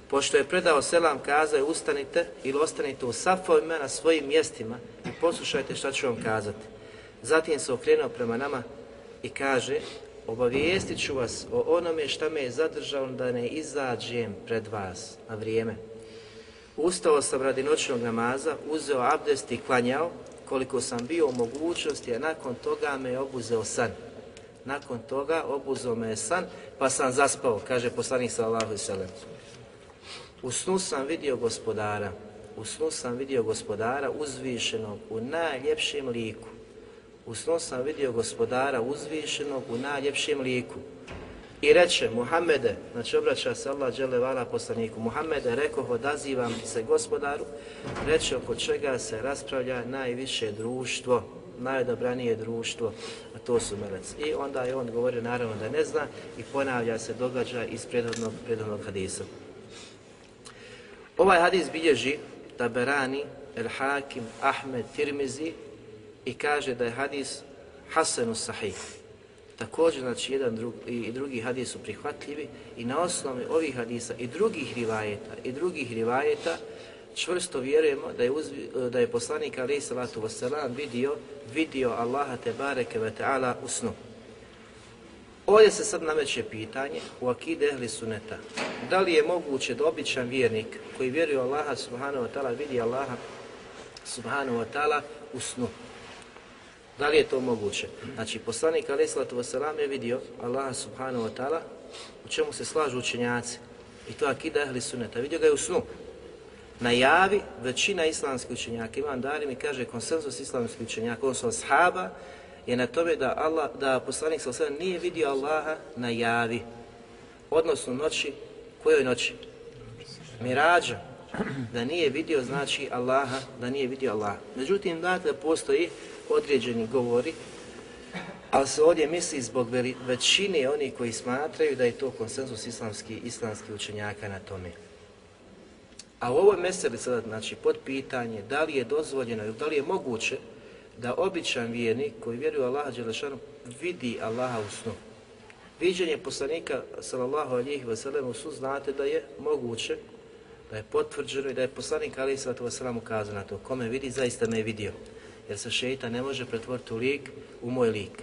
Pošto je predao selam, kazao je ustanite ili ostanite u safovima na svojim mjestima i poslušajte šta ću vam kazati. Zatim se okrenuo prema nama i kaže, obavijestit ću vas o onome šta me je zadržalo da ne izađem pred vas na vrijeme. Ustao sam radi noćnog namaza, uzeo abdest i klanjao koliko sam bio u mogućnosti, a nakon toga me je obuzeo san. Nakon toga obuzeo me je san, pa sam zaspao, kaže poslanik sallahu i sallam. U snu sam vidio gospodara, u snu sam vidio gospodara uzvišenog u najljepšem liku. U snu sam vidio gospodara uzvišenog u najljepšem liku. I reče, Muhammede, znači obraća se Allah džele vala poslaniku, Muhammede, rekao, odazivam se gospodaru, reče oko čega se raspravlja najviše društvo, najodobranije društvo, a to su melec. I onda je on govorio naravno da ne zna i ponavlja se događaj iz prethodnog, prethodnog hadisa. Ovaj hadis bilježi Taberani, El Hakim, Ahmed, Tirmizi i kaže da je hadis Hasanu Sahih. Također, znači, jedan drug, i drugi hadis su prihvatljivi i na osnovi ovih hadisa i drugih rivajeta i drugih rivajeta čvrsto vjerujemo da je, uzvi, da je poslanik alaih salatu wasalam vidio, vidio Allaha te bareke ve ta'ala u snu. Ovdje se sad nameće pitanje u akide ehli suneta. Da li je moguće da običan vjernik koji vjeruje Allaha subhanahu wa ta'ala vidi Allaha subhanahu wa ta'ala u snu? Da li je to moguće? Znači, poslanik alaih salatu wasalam je vidio Allaha subhanahu wa ta'ala u čemu se slažu učenjaci. I to akida ehli suneta. Vidio ga je u snu najavi većina islamskih učenjaka, Imam Dari mi kaže konsenzus islamskih učenjaka, odnosno ashaba, je na tome da Allah, da poslanik sa sve nije vidio Allaha na javi, odnosno noći, kojoj noći? Mirađa, da nije vidio znači Allaha, da nije vidio Allaha. Međutim, dakle, postoji određeni govori, ali se ovdje misli zbog većine oni koji smatraju da je to konsenzus islamski, islamski učenjaka na tome. A u ovoj meseli sada, znači, pod pitanje da li je dozvoljeno ili da li je moguće da običan vjernik koji vjeruje u Allaha Đelešanu vidi Allaha u snu. Viđenje poslanika sallallahu alihi wasallam u snu znate da je moguće, da je potvrđeno i da je poslanik alihi sallatu wasallam ukazao na to. Kome vidi, zaista me je vidio. Jer se šeita ne može pretvoriti u lik, u moj lik.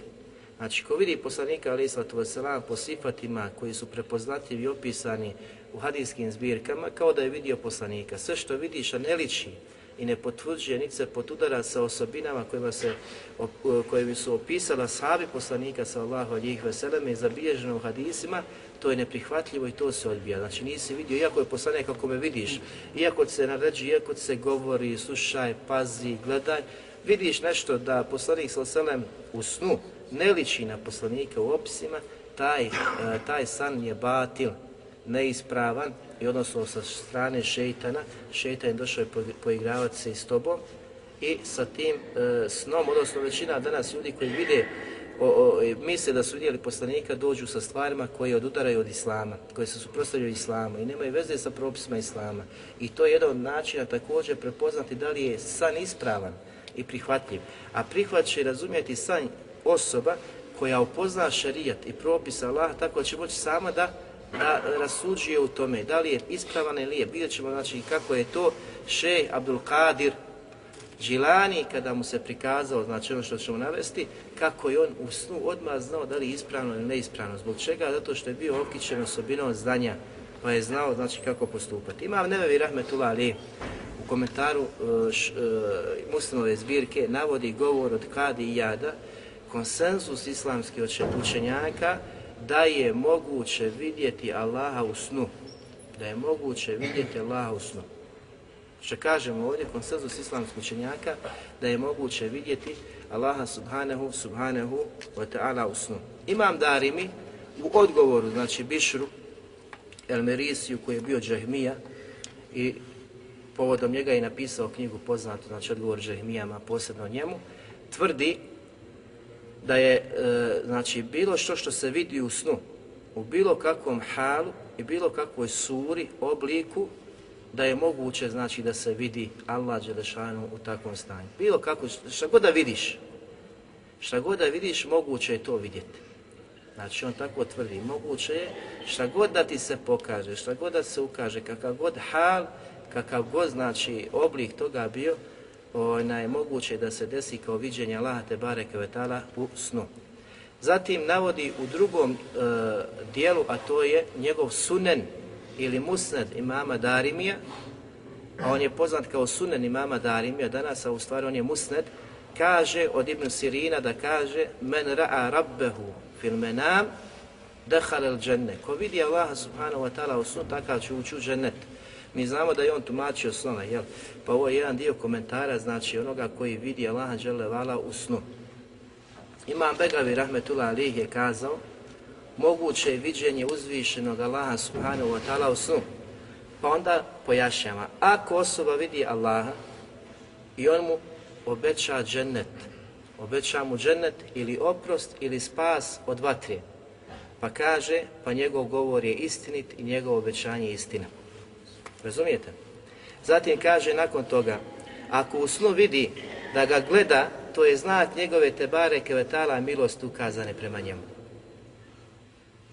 Znači, ko vidi poslanika alihi sallatu wasallam po sifatima koji su prepoznatljivi i opisani u hadijskim zbirkama kao da je vidio poslanika. Sve što vidiš, a ne liči i ne potvrđuje, niti se potudara sa osobinama kojima se, e, kojim bi su opisala sahabi poslanika sa Allahu alijih veseleme i zabilježeno u hadisima, to je neprihvatljivo i to se odbija. Znači nisi vidio, iako je poslanik kako me vidiš, iako se naređi, iako se govori, slušaj, pazi, gledaj, vidiš nešto da poslanik sa selem u snu ne liči na poslanika u opisima, taj, e, taj san je batil, neispravan i odnosno sa strane šeitana, šeitan je došao poigravati se s tobom i sa tim e, snom, odnosno većina danas ljudi koji vide, o, o, misle da su vidjeli poslanika, dođu sa stvarima koje odudaraju od islama, koje se suprostavljaju islamu i nemaju veze sa propisima islama. I to je jedan od načina također prepoznati da li je san ispravan i prihvatljiv. A prihvat će razumijeti san osoba koja upozna šerijat i propisa Allah, tako će moći sama da, da rasuđuje u tome, da li je ispravan ili je. Vidjet ćemo znači, kako je to šej Abdul Qadir Džilani, kada mu se prikazao, znači ono što ćemo navesti, kako je on u snu odmah znao da li je ispravno ili neispravno. Zbog čega? Zato što je bio okićen osobinom znanja, pa je znao znači kako postupati. Imam Nevevi Rahmetullah Ali u komentaru uh, š, uh, muslimove zbirke navodi govor od Kadi i Jada, konsenzus islamskih učenjaka da je moguće vidjeti Allaha u snu. Da je moguće vidjeti Allaha u snu. Što kažemo ovdje, konsenzus islamskih učenjaka, da je moguće vidjeti Allaha subhanahu, subhanahu wa ta'ala u snu. Imam Darimi u odgovoru, znači Bišru, El Merisiju koji je bio džahmija i povodom njega je napisao knjigu poznatu, znači odgovor džahmijama, posebno njemu, tvrdi da je e, znači bilo što što se vidi u snu, u bilo kakvom halu i bilo kakvoj suri, obliku, da je moguće znači da se vidi Allah Đelešanu u takvom stanju. Bilo kako, šta god da vidiš, šta god da vidiš, moguće je to vidjeti. Znači on tako tvrdi, moguće je šta god da ti se pokaže, šta god da se ukaže, kakav god hal, kakav god znači oblik toga bio, onaj, moguće da se desi kao viđenje Allaha te bareke vetala u snu. Zatim navodi u drugom e, dijelu, a to je njegov sunen ili musned imama Darimija, a on je poznat kao sunen imama Darimija danas, a u stvari on je musned, kaže od Ibn Sirina da kaže men ra'a rabbehu fil menam dehal el dženne. Ko vidi Allaha subhanahu wa ta'ala u snu, takav će ući u džennet. Mi znamo da je on tumačio snove, jel? Pa ovo je jedan dio komentara, znači onoga koji vidi Allaha dželle vala u snu. Imam Begavi Rahmetullah Alih je kazao, moguće je viđenje uzvišenog Allaha subhanahu wa ta'ala u snu. Pa onda pojašnjava, ako osoba vidi Allaha i on mu obeća džennet, obeća mu džennet ili oprost ili spas od vatre, pa kaže, pa njegov govor je istinit i njegovo obećanje je istina. Razumijete? Zatim kaže nakon toga, ako u snu vidi da ga gleda, to je znak njegove tebare kevetala milost ukazane prema njemu.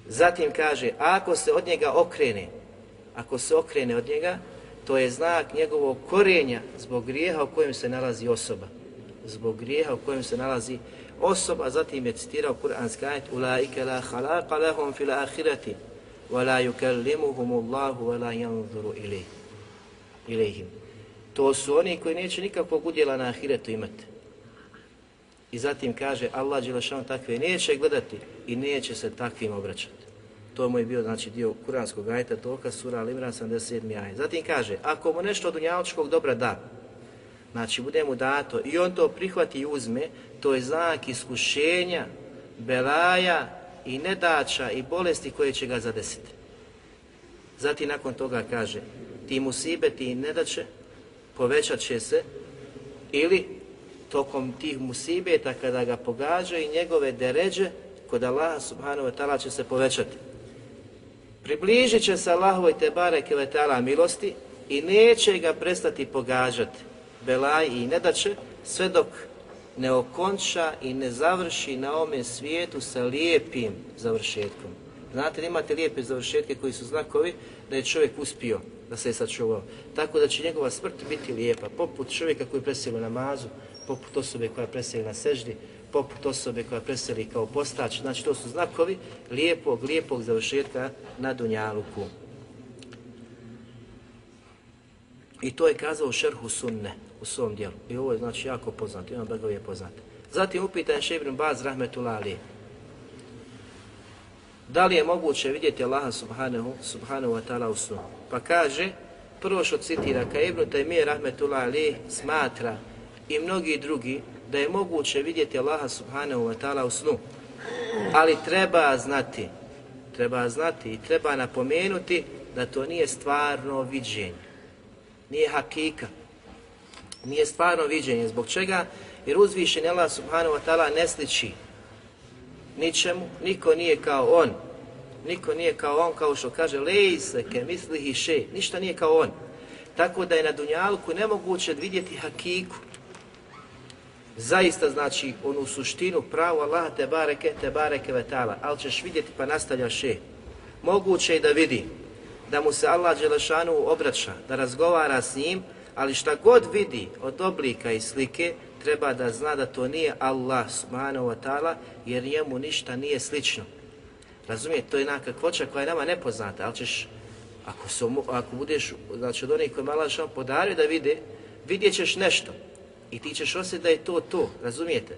Zatim kaže, ako se od njega okrene, ako se okrene od njega, to je znak njegovog korenja zbog grijeha u kojem se nalazi osoba. Zbog grijeha u kojem se nalazi osoba, zatim je citirao Kur'anski ajet Ulaike la halaqa lahum fil ahirati وَلَا يُكَلِّمُهُمُ اللَّهُ وَلَا يَنْظُرُ إِلَيْهِمْ yanzuru ilayhim. To su oni koji neće nikakvog udjela na ahiretu imati. I zatim kaže Allah Đelešanu takve neće gledati i neće se takvim obraćati. To mu je bio znači, dio kuranskog ajta, toka sura Al-Imran 77. ajet. Zatim kaže, ako mu nešto od unjaločkog dobra da, znači bude mu dato i on to prihvati i uzme, to je znak iskušenja, belaja i nedača i bolesti koje će ga zadesiti. Zatim nakon toga kaže, ti musibeti i nedaće povećat će se ili tokom tih musibeta kada ga pogađa i njegove deređe kod Allaha subhanahu wa ta'ala će se povećati. Približit će se Allahovoj te bareke ve ta'ala milosti i neće ga prestati pogađati belaj i ne sve dok ne okonča i ne završi na ome svijetu sa lijepim završetkom. Znate, imate lijepe završetke koji su znakovi da je čovjek uspio, da se je sačuvao. Tako da će njegova smrt biti lijepa, poput čovjeka koji preseli na mazu, poput osobe koja preseli na seždi, poput osobe koja preseli kao postač. Znači, to su znakovi lijepog, lijepog završetka na Dunjaluku. I to je kazao u šerhu sunne u svom dijelu. I ovo je znači jako poznato, imam Begovi je poznat. Zatim upitan Šebrin Baz Rahmetullah Ali. Da li je moguće vidjeti Allaha subhanahu, subhanahu wa ta'ala u snu? Pa kaže, prvo što citira, ka Ibn Taymiye Rahmetullah Ali smatra i mnogi drugi da je moguće vidjeti Allaha subhanahu wa ta'ala u snu. Ali treba znati, treba znati i treba napomenuti da to nije stvarno viđenje. Nije hakika. Nije stvarno viđenje. Zbog čega? Jer uzvišen Allah subhanahu wa ta'ala ne sliči ničemu, niko nije kao on. Niko nije kao on, kao što kaže, lejse ke mislihi še, ništa nije kao on. Tako da je na Dunjalku nemoguće vidjeti hakiku, zaista znači onu suštinu pravu Allaha te bareke, te bareke vetala, ali ćeš vidjeti pa nastavlja še. Moguće je da vidi da mu se Allah Đelešanu obraća, da razgovara s njim, ali šta god vidi od oblika i slike, treba da zna da to nije Allah subhanahu wa ta'ala, jer njemu ništa nije slično. Razumijete, to je jedna kakvoća koja je nama nepoznata, ali ćeš, ako, se, ako budeš, znači od onih koji je Allah podario da vide, vidjet ćeš nešto i ti ćeš osjetiti da je to to, razumijete?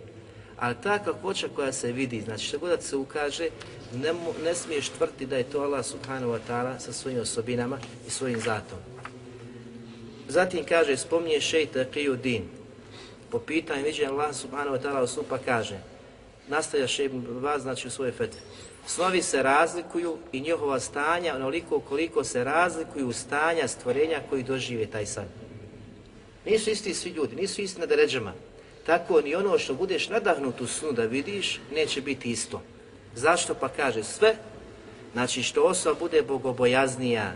Ali ta kakvoća koja se vidi, znači što god da se ukaže, ne, ne smiješ tvrti da je to Allah subhanahu wa ta'ala sa svojim osobinama i svojim zatom. Zatim kaže, spominje šejta kriju din. Po pitanju viđenja Allah subhanahu wa ta'ala u pa kaže, nastavlja šeit vas, znači u svoje fetve. Snovi se razlikuju i njihova stanja onoliko koliko se razlikuju stanja stvorenja koji dožive taj san. Nisu isti svi ljudi, nisu isti na deređama. Tako ni ono što budeš nadahnut u snu da vidiš, neće biti isto. Zašto pa kaže sve? Znači što osoba bude bogobojaznija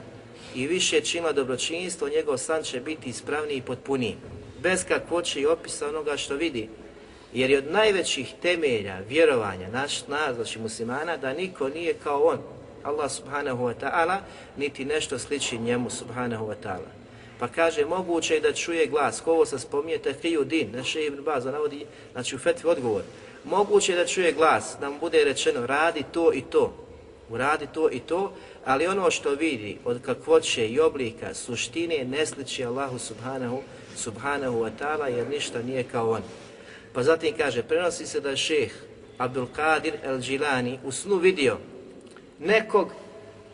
i više čima dobročinstvo, njegov san će biti ispravniji i potpuniji. Bez kakvoće i opisa onoga što vidi. Jer je od najvećih temelja vjerovanja naš, nas, znači muslimana, da niko nije kao on, Allah subhanahu wa ta'ala, niti nešto sliči njemu subhanahu wa ta'ala. Pa kaže, moguće je da čuje glas, ko ovo se spominje, Tehiju Din, naše Ibn Baza navodi, znači u fetvi odgovor. Moguće je da čuje glas, da mu bude rečeno, radi to i to, uradi to i to, ali ono što vidi od kakvoće i oblika suštine ne sliči Allahu subhanahu, subhanahu wa ta'ala, jer ništa nije kao on. Pa zatim kaže, prenosi se da je šeh Abdul Qadir el Džilani u snu vidio nekog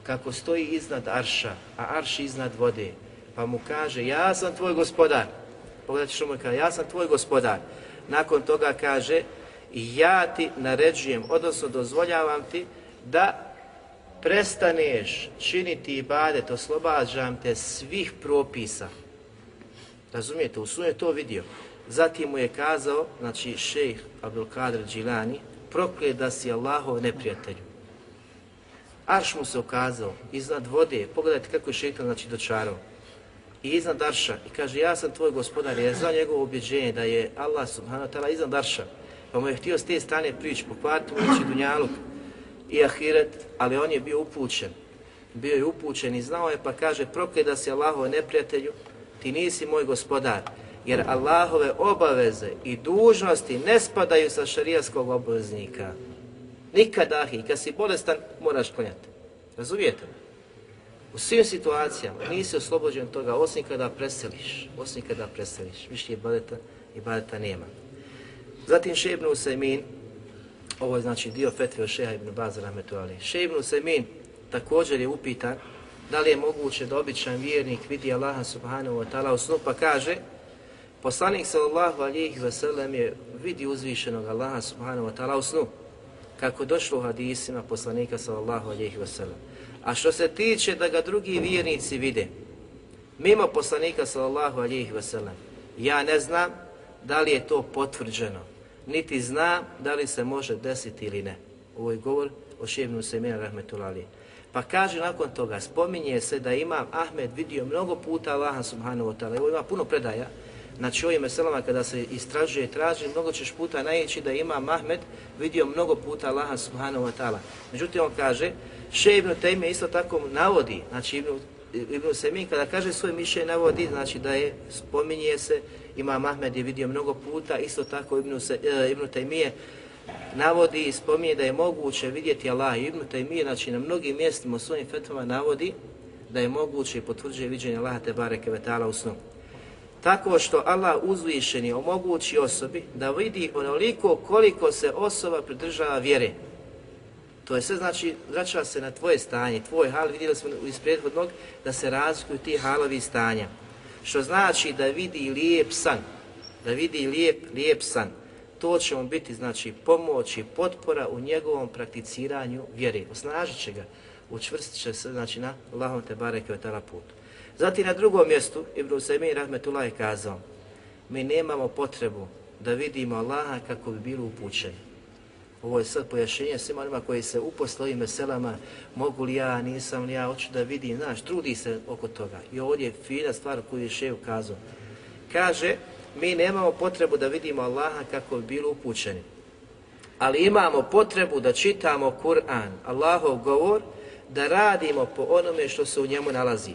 kako stoji iznad arša, a arš iznad vode, pa mu kaže, ja sam tvoj gospodar. Pogledajte što mu kaže, ja sam tvoj gospodar. Nakon toga kaže, ja ti naređujem, odnosno dozvoljavam ti da prestaneš činiti ibadet, oslobađam te svih propisa. Razumijete, u sunu je to vidio. Zatim mu je kazao, znači šejh Abdul Kadir Džilani, proklije da si Allahov neprijatelju. Arš mu se ukazao, iznad vode, pogledajte kako je šeitan znači dočarao i iznad Arša i kaže ja sam tvoj gospodar jer je za njegovo objeđenje da je Allah subhanahu wa ta'ala iznad Arša pa mu je htio s te strane prići pokvariti mu ići Dunjaluk i Ahiret ali on je bio upućen. Bio je upućen i znao je pa kaže prokleda si Allahove neprijatelju ti nisi moj gospodar jer Allahove obaveze i dužnosti ne spadaju sa šarijaskog obveznika. Nikada i kad si bolestan moraš klanjati. Razumijete U svim situacijama nisi oslobođen toga osim kada preseliš, osim kada preseliš, više ibadeta, ibadeta nema. Zatim Šebnu Usajmin, ovo je znači dio fetve od Šeha ibn Baz rahmetu ali. Šeha ibn Semin također je upitan da li je moguće da običan vjernik vidi Allaha subhanahu wa ta'ala u snu, pa kaže poslanik sallallahu alihi wasallam je vidi uzvišenog Allaha subhanahu wa ta'ala u snu, kako došlo u hadisima poslanika sallallahu alihi wasallam. A što se tiče da ga drugi vjernici vide, mimo poslanika sallallahu alihi wasallam, ja ne znam da li je to potvrđeno, niti zna da li se može desiti ili ne. Ovo je govor o Šebnu Semena rahmetullahi. Pa kaže nakon toga, spominje se da ima Ahmed vidio mnogo puta Allaha subhanahu wa ta'ala. Evo ima puno predaja. Znači ovim meselama kada se istražuje i traži, mnogo ćeš puta najeći da ima Ahmed vidio mnogo puta Allaha subhanahu wa ta'ala. Međutim on kaže, Še Ibn Taymi isto tako navodi, znači Ibn, Ibn Semin kada kaže svoje mišljenje navodi, znači da je, spominje se, ima Mahmed je vidio mnogo puta, isto tako Ibn, Se, e, Ibn Taymije navodi i spominje da je moguće vidjeti Allah. Ibn Taymije, znači na mnogim mjestima u svojim fetvama navodi da je moguće i potvrđuje viđenje Allaha te bareke vetala u snu. Tako što Allah uzvišeni omogući osobi da vidi onoliko koliko se osoba pridržava vjere. To je sve znači, vraća se na tvoje stanje, tvoj hal, vidjeli smo iz prethodnog, da se razlikuju ti halovi stanja. Što znači da vidi lijep san, da vidi lijep, lijep san. To će mu biti, znači, pomoć i potpora u njegovom prakticiranju vjere. Osnažit će ga, učvrstit će se, znači, na Allahom te bareke o tala putu. Zatim na drugom mjestu, Ibn Usaymin Rahmetullah je kazao, mi nemamo potrebu da vidimo Allaha kako bi bilo upućeni. Ovo je sad pojašenje svima onima koji se uposle ovim veselama, mogu li ja, nisam li ja, hoću da vidim, znaš, trudi se oko toga. I ovdje je fina stvar koju je šev kazao. Kaže, mi nemamo potrebu da vidimo Allaha kako bi bili upućeni. Ali imamo potrebu da čitamo Kur'an, Allahov govor, da radimo po onome što se u njemu nalazi.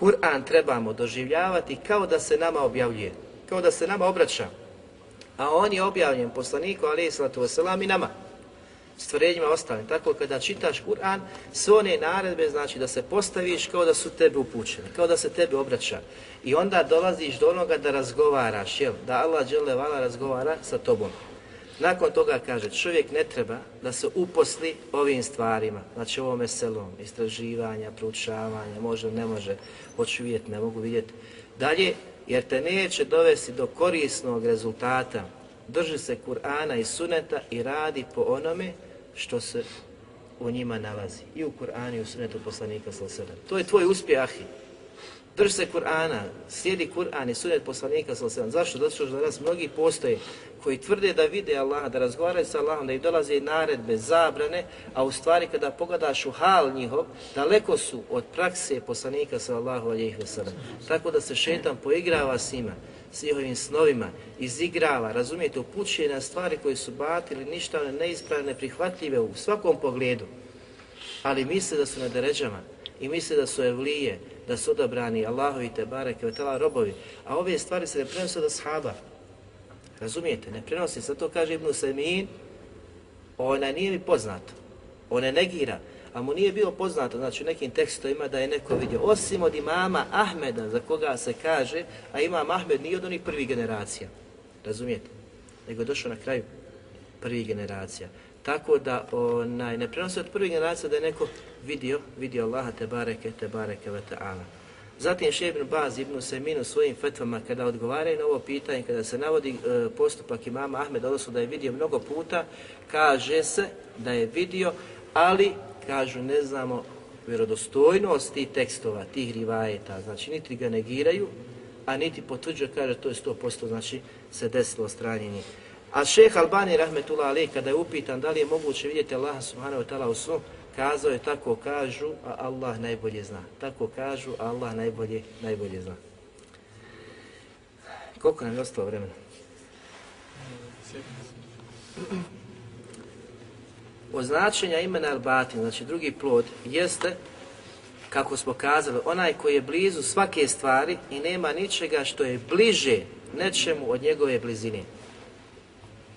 Kur'an trebamo doživljavati kao da se nama objavljuje, kao da se nama obraća. A on je objavljen poslaniku, ali i nama stvorenjima ostalim. Tako kada čitaš Kur'an, sve one naredbe znači da se postaviš kao da su tebe upućene, kao da se tebe obraća. I onda dolaziš do onoga da razgovaraš, jel? Da Allah džele razgovara sa tobom. Nakon toga kaže, čovjek ne treba da se uposli ovim stvarima, znači ovom selom, istraživanja, proučavanja, može, ne može, hoću vidjeti, ne mogu vidjeti. Dalje, jer te neće dovesti do korisnog rezultata, drži se Kur'ana i Suneta i radi po onome što se u njima nalazi. I u Kur'anu i u Sunetu poslanika sallallahu To je tvoj uspjeh, ahi. Drž se Kur'ana, slijedi Kur'an i Sunet poslanika sallallahu Zašto? Zato što danas mnogi postoje koji tvrde da vide Allaha, da razgovaraju sa Allahom, da im dolaze naredbe, zabrane, a u stvari kada pogledaš u hal njihov, daleko su od prakse poslanika sallallahu alejhi ve sellem. Tako da se šetan poigrava s njima s njihovim snovima, izigrava, razumijete, upućuje na stvari koje su batili, ništa neispravne, prihvatljive u svakom pogledu. Ali misle da su na deređama i misle da su evlije, da su odabrani Allahovi te bareke, vetala robovi, a ove stvari se ne prenose od ashaba. Razumijete, ne prenosi Zato to kaže Ibn Semin, ona nije mi poznato, ona negira, a mu nije bilo poznato, znači u nekim tekstovima da je neko vidio, osim od imama Ahmeda, za koga se kaže, a imam Ahmed nije od onih prvih generacija, razumijete, nego je došao na kraju prvih generacija. Tako da onaj, ne prenosi od prvih generacija da je neko vidio, vidio Allaha te bareke, te bareke ve ta'ala. Zatim Šebn Baz ibn Seminu svojim fetvama kada odgovaraju na ovo pitanje, kada se navodi e, postupak imama Ahmeda, odnosno da je vidio mnogo puta, kaže se da je vidio, ali kažu ne znamo vjerodostojnost tih tekstova, tih rivajeta, znači niti ga negiraju, a niti potvrđuje, kaže to je 100%, znači se desilo stranjenje. A šeh Albani rahmetullah ali kada je upitan da li je moguće vidjeti Allaha subhanahu wa ta'ala u snu, kazao je tako kažu, a Allah najbolje zna. Tako kažu, a Allah najbolje, najbolje zna. Koliko nam je ostalo vremena? [clears throat] Označenja imena Al-Batin, znači drugi plod, jeste, kako smo kazali, onaj koji je blizu svake stvari i nema ničega što je bliže nečemu od njegove blizine.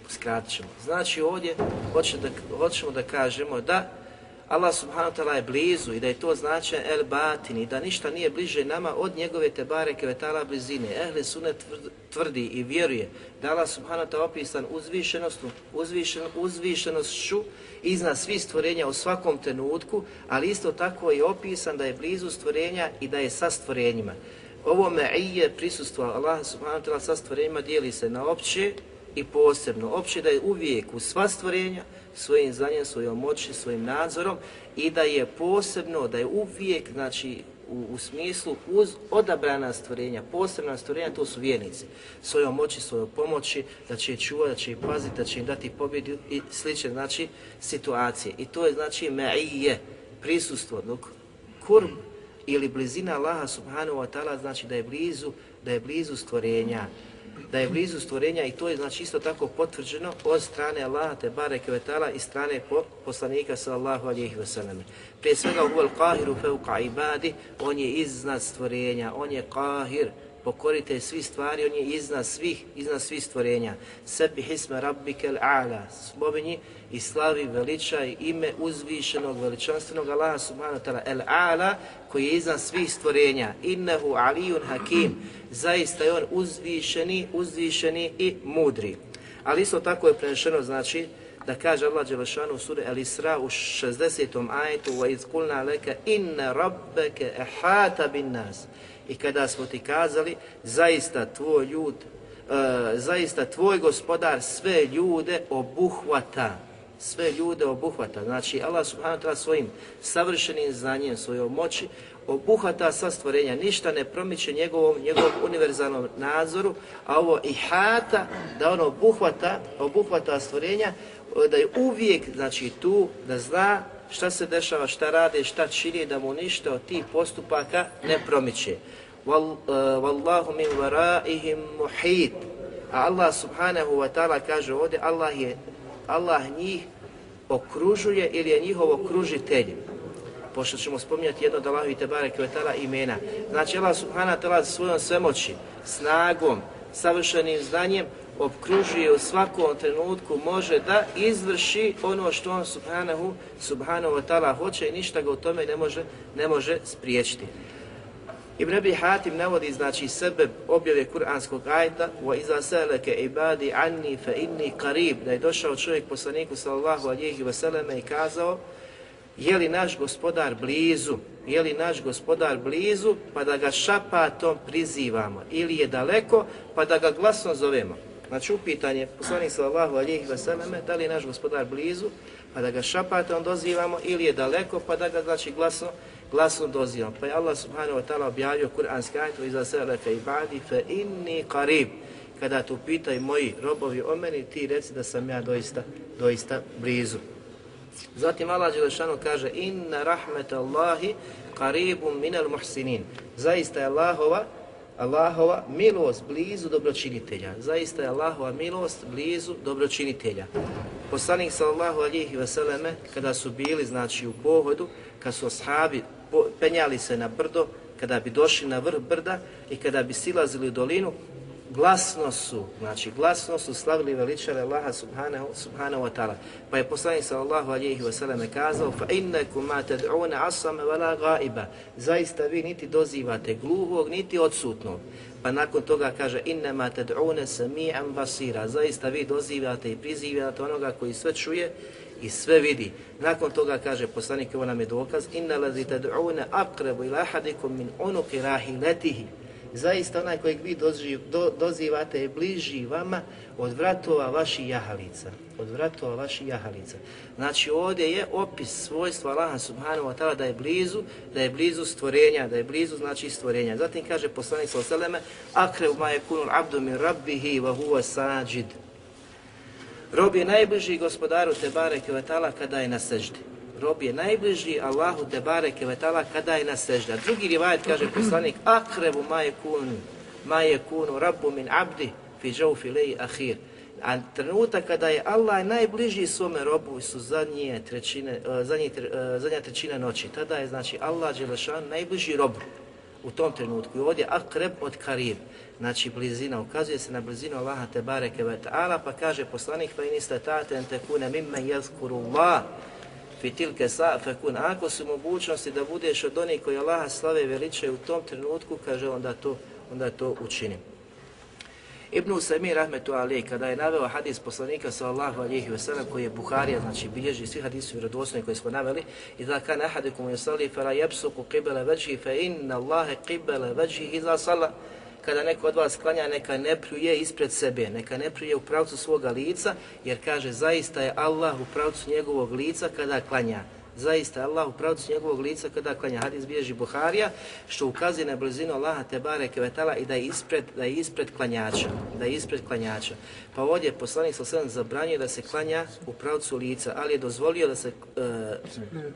Skratit ćemo. Znači ovdje hoćemo da, hoćemo da kažemo da Allah subhanahu wa ta'ala je blizu i da je to značaj el batini, da ništa nije bliže nama od njegove tebare kevetala blizine. Ehle sunet tvrdi i vjeruje da Allah subhanahu ta'ala opisan uzvišenostu, uzvišen, uzvišenošću iznad svih stvorenja u svakom trenutku, ali isto tako je opisan da je blizu stvorenja i da je sa stvorenjima. Ovo me'ije prisustvo Allah subhanahu ta'ala sa stvorenjima dijeli se na opće i posebno. Opće da je uvijek u sva stvorenja, svojim znanjem, svojom moći, svojim nadzorom i da je posebno, da je uvijek, znači, u, u smislu uz odabrana stvorenja, posebna stvorenja, to su vjernici. Svojom moći, svojom pomoći, da će je čuvati, da će ih paziti, da će im dati pobjedu i slične, znači, situacije. I to je, znači, me'ije, prisustvo, dok kurb ili blizina Allaha subhanahu wa ta'ala znači da je blizu, da je blizu stvorenja, da je blizu stvorenja i to je znači isto tako potvrđeno od strane Allaha te bareke ve taala i strane po, poslanika sallallahu alejhi ve sellem. Prije svega huvel qahiru fawqa ibadi, on je iznad stvorenja, on je qahir, pokorite svi stvari, on je iznad svih, iznad svih stvorenja. Sebi hisma rabbike al-a'la, spomeni i slavi veličaj ime uzvišenog veličanstvenog Allaha subhanahu ta'ala al-a'la koji je iznad svih stvorenja. Innehu alijun hakim, zaista je on uzvišeni, uzvišeni i mudri. Ali isto tako je prenešeno, znači, da kaže Allah Đelešanu u suri Al-Isra u 60. ajetu وَإِذْ قُلْنَا لَكَ إِنَّ رَبَّكَ اَحَاتَ بِالنَّاسِ I kada smo ti kazali, zaista tvoj ljud, uh, zaista tvoj gospodar sve ljude obuhvata, sve ljude obuhvata. Znači Allah subhanahu wa ta'ala svojim savršenim znanjem, svojom moći, obuhvata sva stvorenja, ništa ne promiče njegovom, njegovom univerzalnom nadzoru, a ovo ihata, da ono obuhvata, obuhvata stvorenja, da je uvijek znači tu da zna šta se dešava, šta rade, šta čini, da mu ništa od tih postupaka ne promiče. Eh, wallahu min waraihim muhit. A Allah subhanahu wa ta'ala kaže ovdje, Allah je, Allah njih okružuje ili je njihov okružitelj. Pošto ćemo spominjati jedno od Allahu i Tebare Kvetala imena. Znači Allah subhanahu wa ta'ala svojom svemoći, snagom, savršenim znanjem obkružuje u svakom trenutku, može da izvrši ono što on subhanahu, subhanahu wa ta'ala hoće i ništa ga u tome ne može, ne može spriječiti. Ibn Abi Hatim navodi znači sebe objave kuranskog ajta wa iza salaka ibadi anni fa inni qarib da je došao čovjek poslaniku sallallahu alejhi ve selleme i kazao je li naš gospodar blizu? Je li naš gospodar blizu pa da ga šapatom prizivamo? Ili je daleko pa da ga glasno zovemo? Znači upitanje poslanik sallallahu alejhi ve selleme da li je naš gospodar blizu pa da ga šapatom dozivamo ili je daleko pa da ga znači glasno glasom dozivam. Pa je Allah subhanahu wa ta'ala objavio kuranski ajto iza seleke ibadi fe inni qarib. Kada tu pitaju moji robovi o meni, ti reci da sam ja doista, doista blizu. Zatim Allah Đelešanu kaže inna rahmet Allahi qaribum minal muhsinin. Zaista je Allahova Allahova milost blizu dobročinitelja. Zaista je Allahova milost blizu dobročinitelja. Poslanik sallallahu alihi veseleme, kada su bili znači u pohodu, kad su ashabi penjali se na brdo, kada bi došli na vrh brda i kada bi silazili u dolinu, glasno su, znači glasno su slavili veličare Allaha subhanahu, subhanahu wa ta'ala. Pa je poslanik sallallahu alihi wa sallam kazao fa innakum ma tad'una asama wala ghaiba. Zaista vi niti dozivate gluhog, niti odsutnog. Pa nakon toga kaže inna ma tad'una sami'an basira. Zaista vi dozivate i prizivate onoga koji sve čuje i sve vidi. Nakon toga kaže poslanik, ovo nam je dokaz, inna lazi tad'una akrebu ila ahadikum min unuki rahiletihi. Zaista onaj kojeg vi doziv, do, dozivate je bliži vama od vratova vaših jahalica. Od vratova vaših jahalica. Znači ovdje je opis svojstva Allaha subhanahu wa ta'ala da je blizu, da je blizu stvorenja, da je blizu znači stvorenja. Zatim kaže poslanik sallallahu alejhi ve selleme: "Akrebu ma yakunu abdu min rabbihi wa huwa sajid." Rob je najbliži gospodaru Tebare Kevetala kada je na seždi. Rob je najbliži Allahu Tebare Kevetala kada je na seždi. A drugi rivajet kaže poslanik Akrebu maje kunu, kunu rabbu min abdi fi džaufi leji ahir. A trenutak kada je Allah najbliži svome robu su zadnje trećine, e, zadnje, e, zadnja trećina noći. Tada je znači Allah Đelešan najbliži robu u tom trenutku. I ovdje akreb od karib, znači blizina, ukazuje se na blizinu Allaha te bareke ve ta'ala, pa kaže poslanik, pa inista taten tekune mimme jezkuru Allah, fitilke sa fekun, ako su mogućnosti da budeš od onih koji Allaha slave veliče u tom trenutku, kaže onda to, onda to učinim. Ibn Usaymi rahmetu ali kada je naveo hadis poslanika sallallahu alejhi ve sellem koji je Buharija znači bilježi svi hadisi vjerodostojni koji smo naveli i da kana ahadukum yusalli fala yabsuqu qibla wajhi fa inna Allaha qibla wajhi iza salla kada neko od vas klanja neka ne pljuje ispred sebe, neka ne pljuje u pravcu svoga lica, jer kaže zaista je Allah u pravcu njegovog lica kada klanja zaista je Allah u pravcu njegovog lica kada klanja hadis bježi Buharija, što ukazuje na blizinu Allaha te bareke vetala i da je ispred da je ispred klanjača, da je ispred klanjača. Pa ovdje poslanik sa sredom zabranio da se klanja u pravcu lica, ali je dozvolio da se e,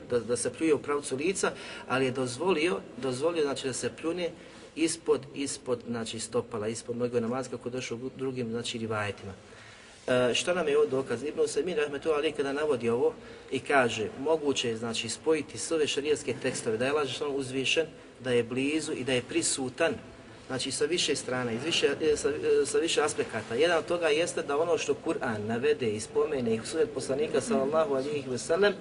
da, da se pljuje u pravcu lica, ali je dozvolio, dozvolio znači da se pljune ispod ispod znači stopala, ispod noge namaz kako došao u drugim znači rivajetima. E, šta nam je ovo dokaz? Ibn Usaymin rahmetu ali kada navodi ovo i kaže moguće je znači spojiti sve ove šarijaske tekstove da je Allah uzvišen, da je blizu i da je prisutan znači sa više strana, iz više, e, sa, e, sa više aspekata. Jedan od toga jeste da ono što Kur'an navede i spomene i sujet poslanika sallallahu alihi wasallam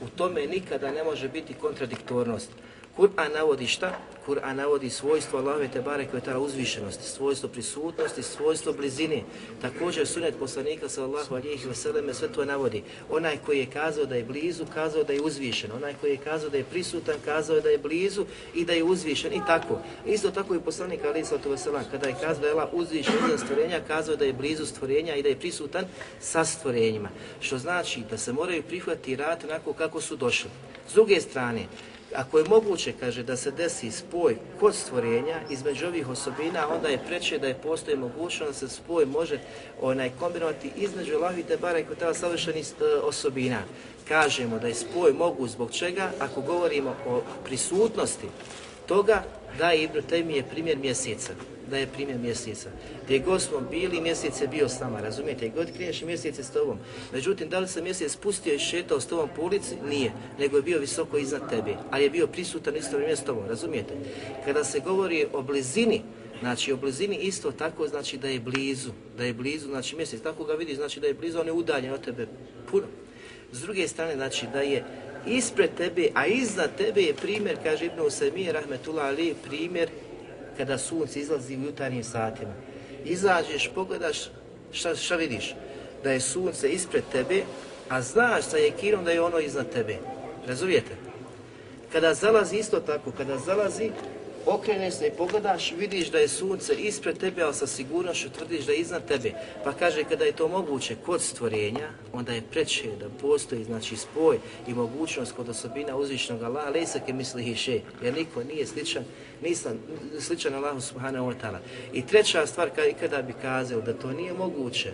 u tome nikada ne može biti kontradiktornost. Kur'an navodi šta? Kur'an navodi svojstvo Allahove te barek koje je uzvišenosti, svojstvo prisutnosti, svojstvo blizine. Također sunet poslanika sallallahu alihi vseleme sve to navodi. Onaj koji je kazao da je blizu, kazao da je uzvišen. Onaj koji je kazao da je prisutan, kazao da je blizu i da je uzvišen. I tako. Isto tako i poslanik alihi sallatu vselam, kada je kazao da je Allah uzvišen za stvorenja, kazao da je blizu stvorenja i da je prisutan sa stvorenjima. Što znači da se moraju prihvati rad onako kako su došli. S druge strane, ako je moguće, kaže, da se desi spoj kod stvorenja između ovih osobina, onda je preče da je postoje mogućnost da se spoj može onaj kombinovati između Allahi te bara i kod savršenih e, osobina. Kažemo da je spoj mogu zbog čega, ako govorimo o prisutnosti toga, da je Ibn Taymije primjer mjeseca, da je primjer mjeseca. Gdje god smo bili, mjesec je bio s nama, razumijete? God kriješ mjesec je s tobom. Međutim, da li se mjesec spustio i šetao s tobom po ulici? Nije, nego je bio visoko iznad tebe, ali je bio prisutan isto vrijeme s tobom, razumijete? Kada se govori o blizini, Znači, o blizini isto tako znači da je blizu, da je blizu, znači mjesec, tako ga vidi, znači da je blizu, on je udaljen od tebe puno. S druge strane, znači da je ispred tebe, a iznad tebe je primjer, kaže Ibn Usemije, rahmetullah ali, primjer kada sunce izlazi u jutarnjim satima. Izađeš, pogledaš, šta, šta vidiš? Da je sunce ispred tebe, a znaš sa jekinom da je ono iznad tebe. Razumijete? Kada zalazi isto tako, kada zalazi, okreneš se i pogledaš, vidiš da je sunce ispred tebe, ali sa sigurnošću tvrdiš da je iznad tebe. Pa kaže, kada je to moguće kod stvorenja, onda je preče da postoji znači spoj i mogućnost kod osobina uzvišnog Allaha, ali ke misli hiše, jer niko nije sličan, nisam sličan Allahu subhanahu wa ta'ala. I treća stvar, kada bi kazao da to nije moguće,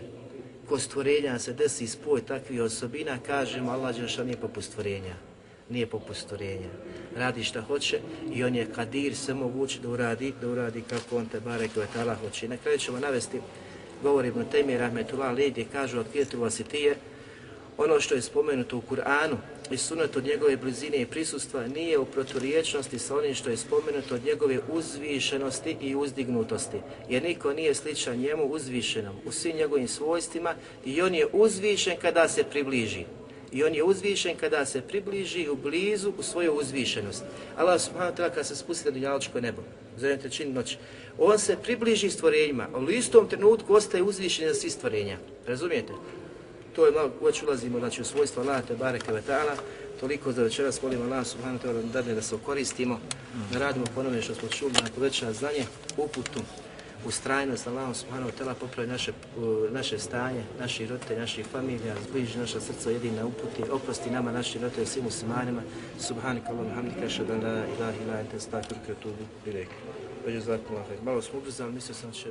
kod stvorenja se desi spoj takvih osobina, kažemo Allah Đelšan je poput stvorenja nije poput stvorenja. Radi šta hoće i on je kadir, sve mogući da uradi, da uradi kako on te bare koje tala hoće. I na kraju ćemo navesti, govori Ibn Taymi Rahmetullah Ali, gdje kažu od Kijetu Vasitije, ono što je spomenuto u Kur'anu i sunet od njegove blizine i prisustva nije u proturiječnosti sa onim što je spomenuto od njegove uzvišenosti i uzdignutosti. Jer niko nije sličan njemu uzvišenom u svim njegovim svojstvima i on je uzvišen kada se približi i on je uzvišen kada se približi u blizu u svoju uzvišenost. Allah subhanahu wa ta'ala kada se spusti na dunjaločko nebo, za jednu trećinu noći, on se približi stvorenjima, ali u istom trenutku ostaje uzvišen za svi stvorenja. Razumijete? To je malo, uveć ulazimo znači, u svojstvo Allah, te bareke ve ta'ala, toliko za večeras molim Allah subhanahu wa ta'ala da da se okoristimo, da radimo ponovno što smo čuli, na poveća znanje, uputu, ustrajnost Allahom subhanahu wa ta'ala popravi naše, naše stanje, naši rote, naših familija, zbliži naša srca jedina uputi, oprosti nama naši rote svim muslimanima, subhanika Allahom hamdika šada la ilaha ila ente stakir kretubu i reki. Malo smo ubrzali, mislio sam će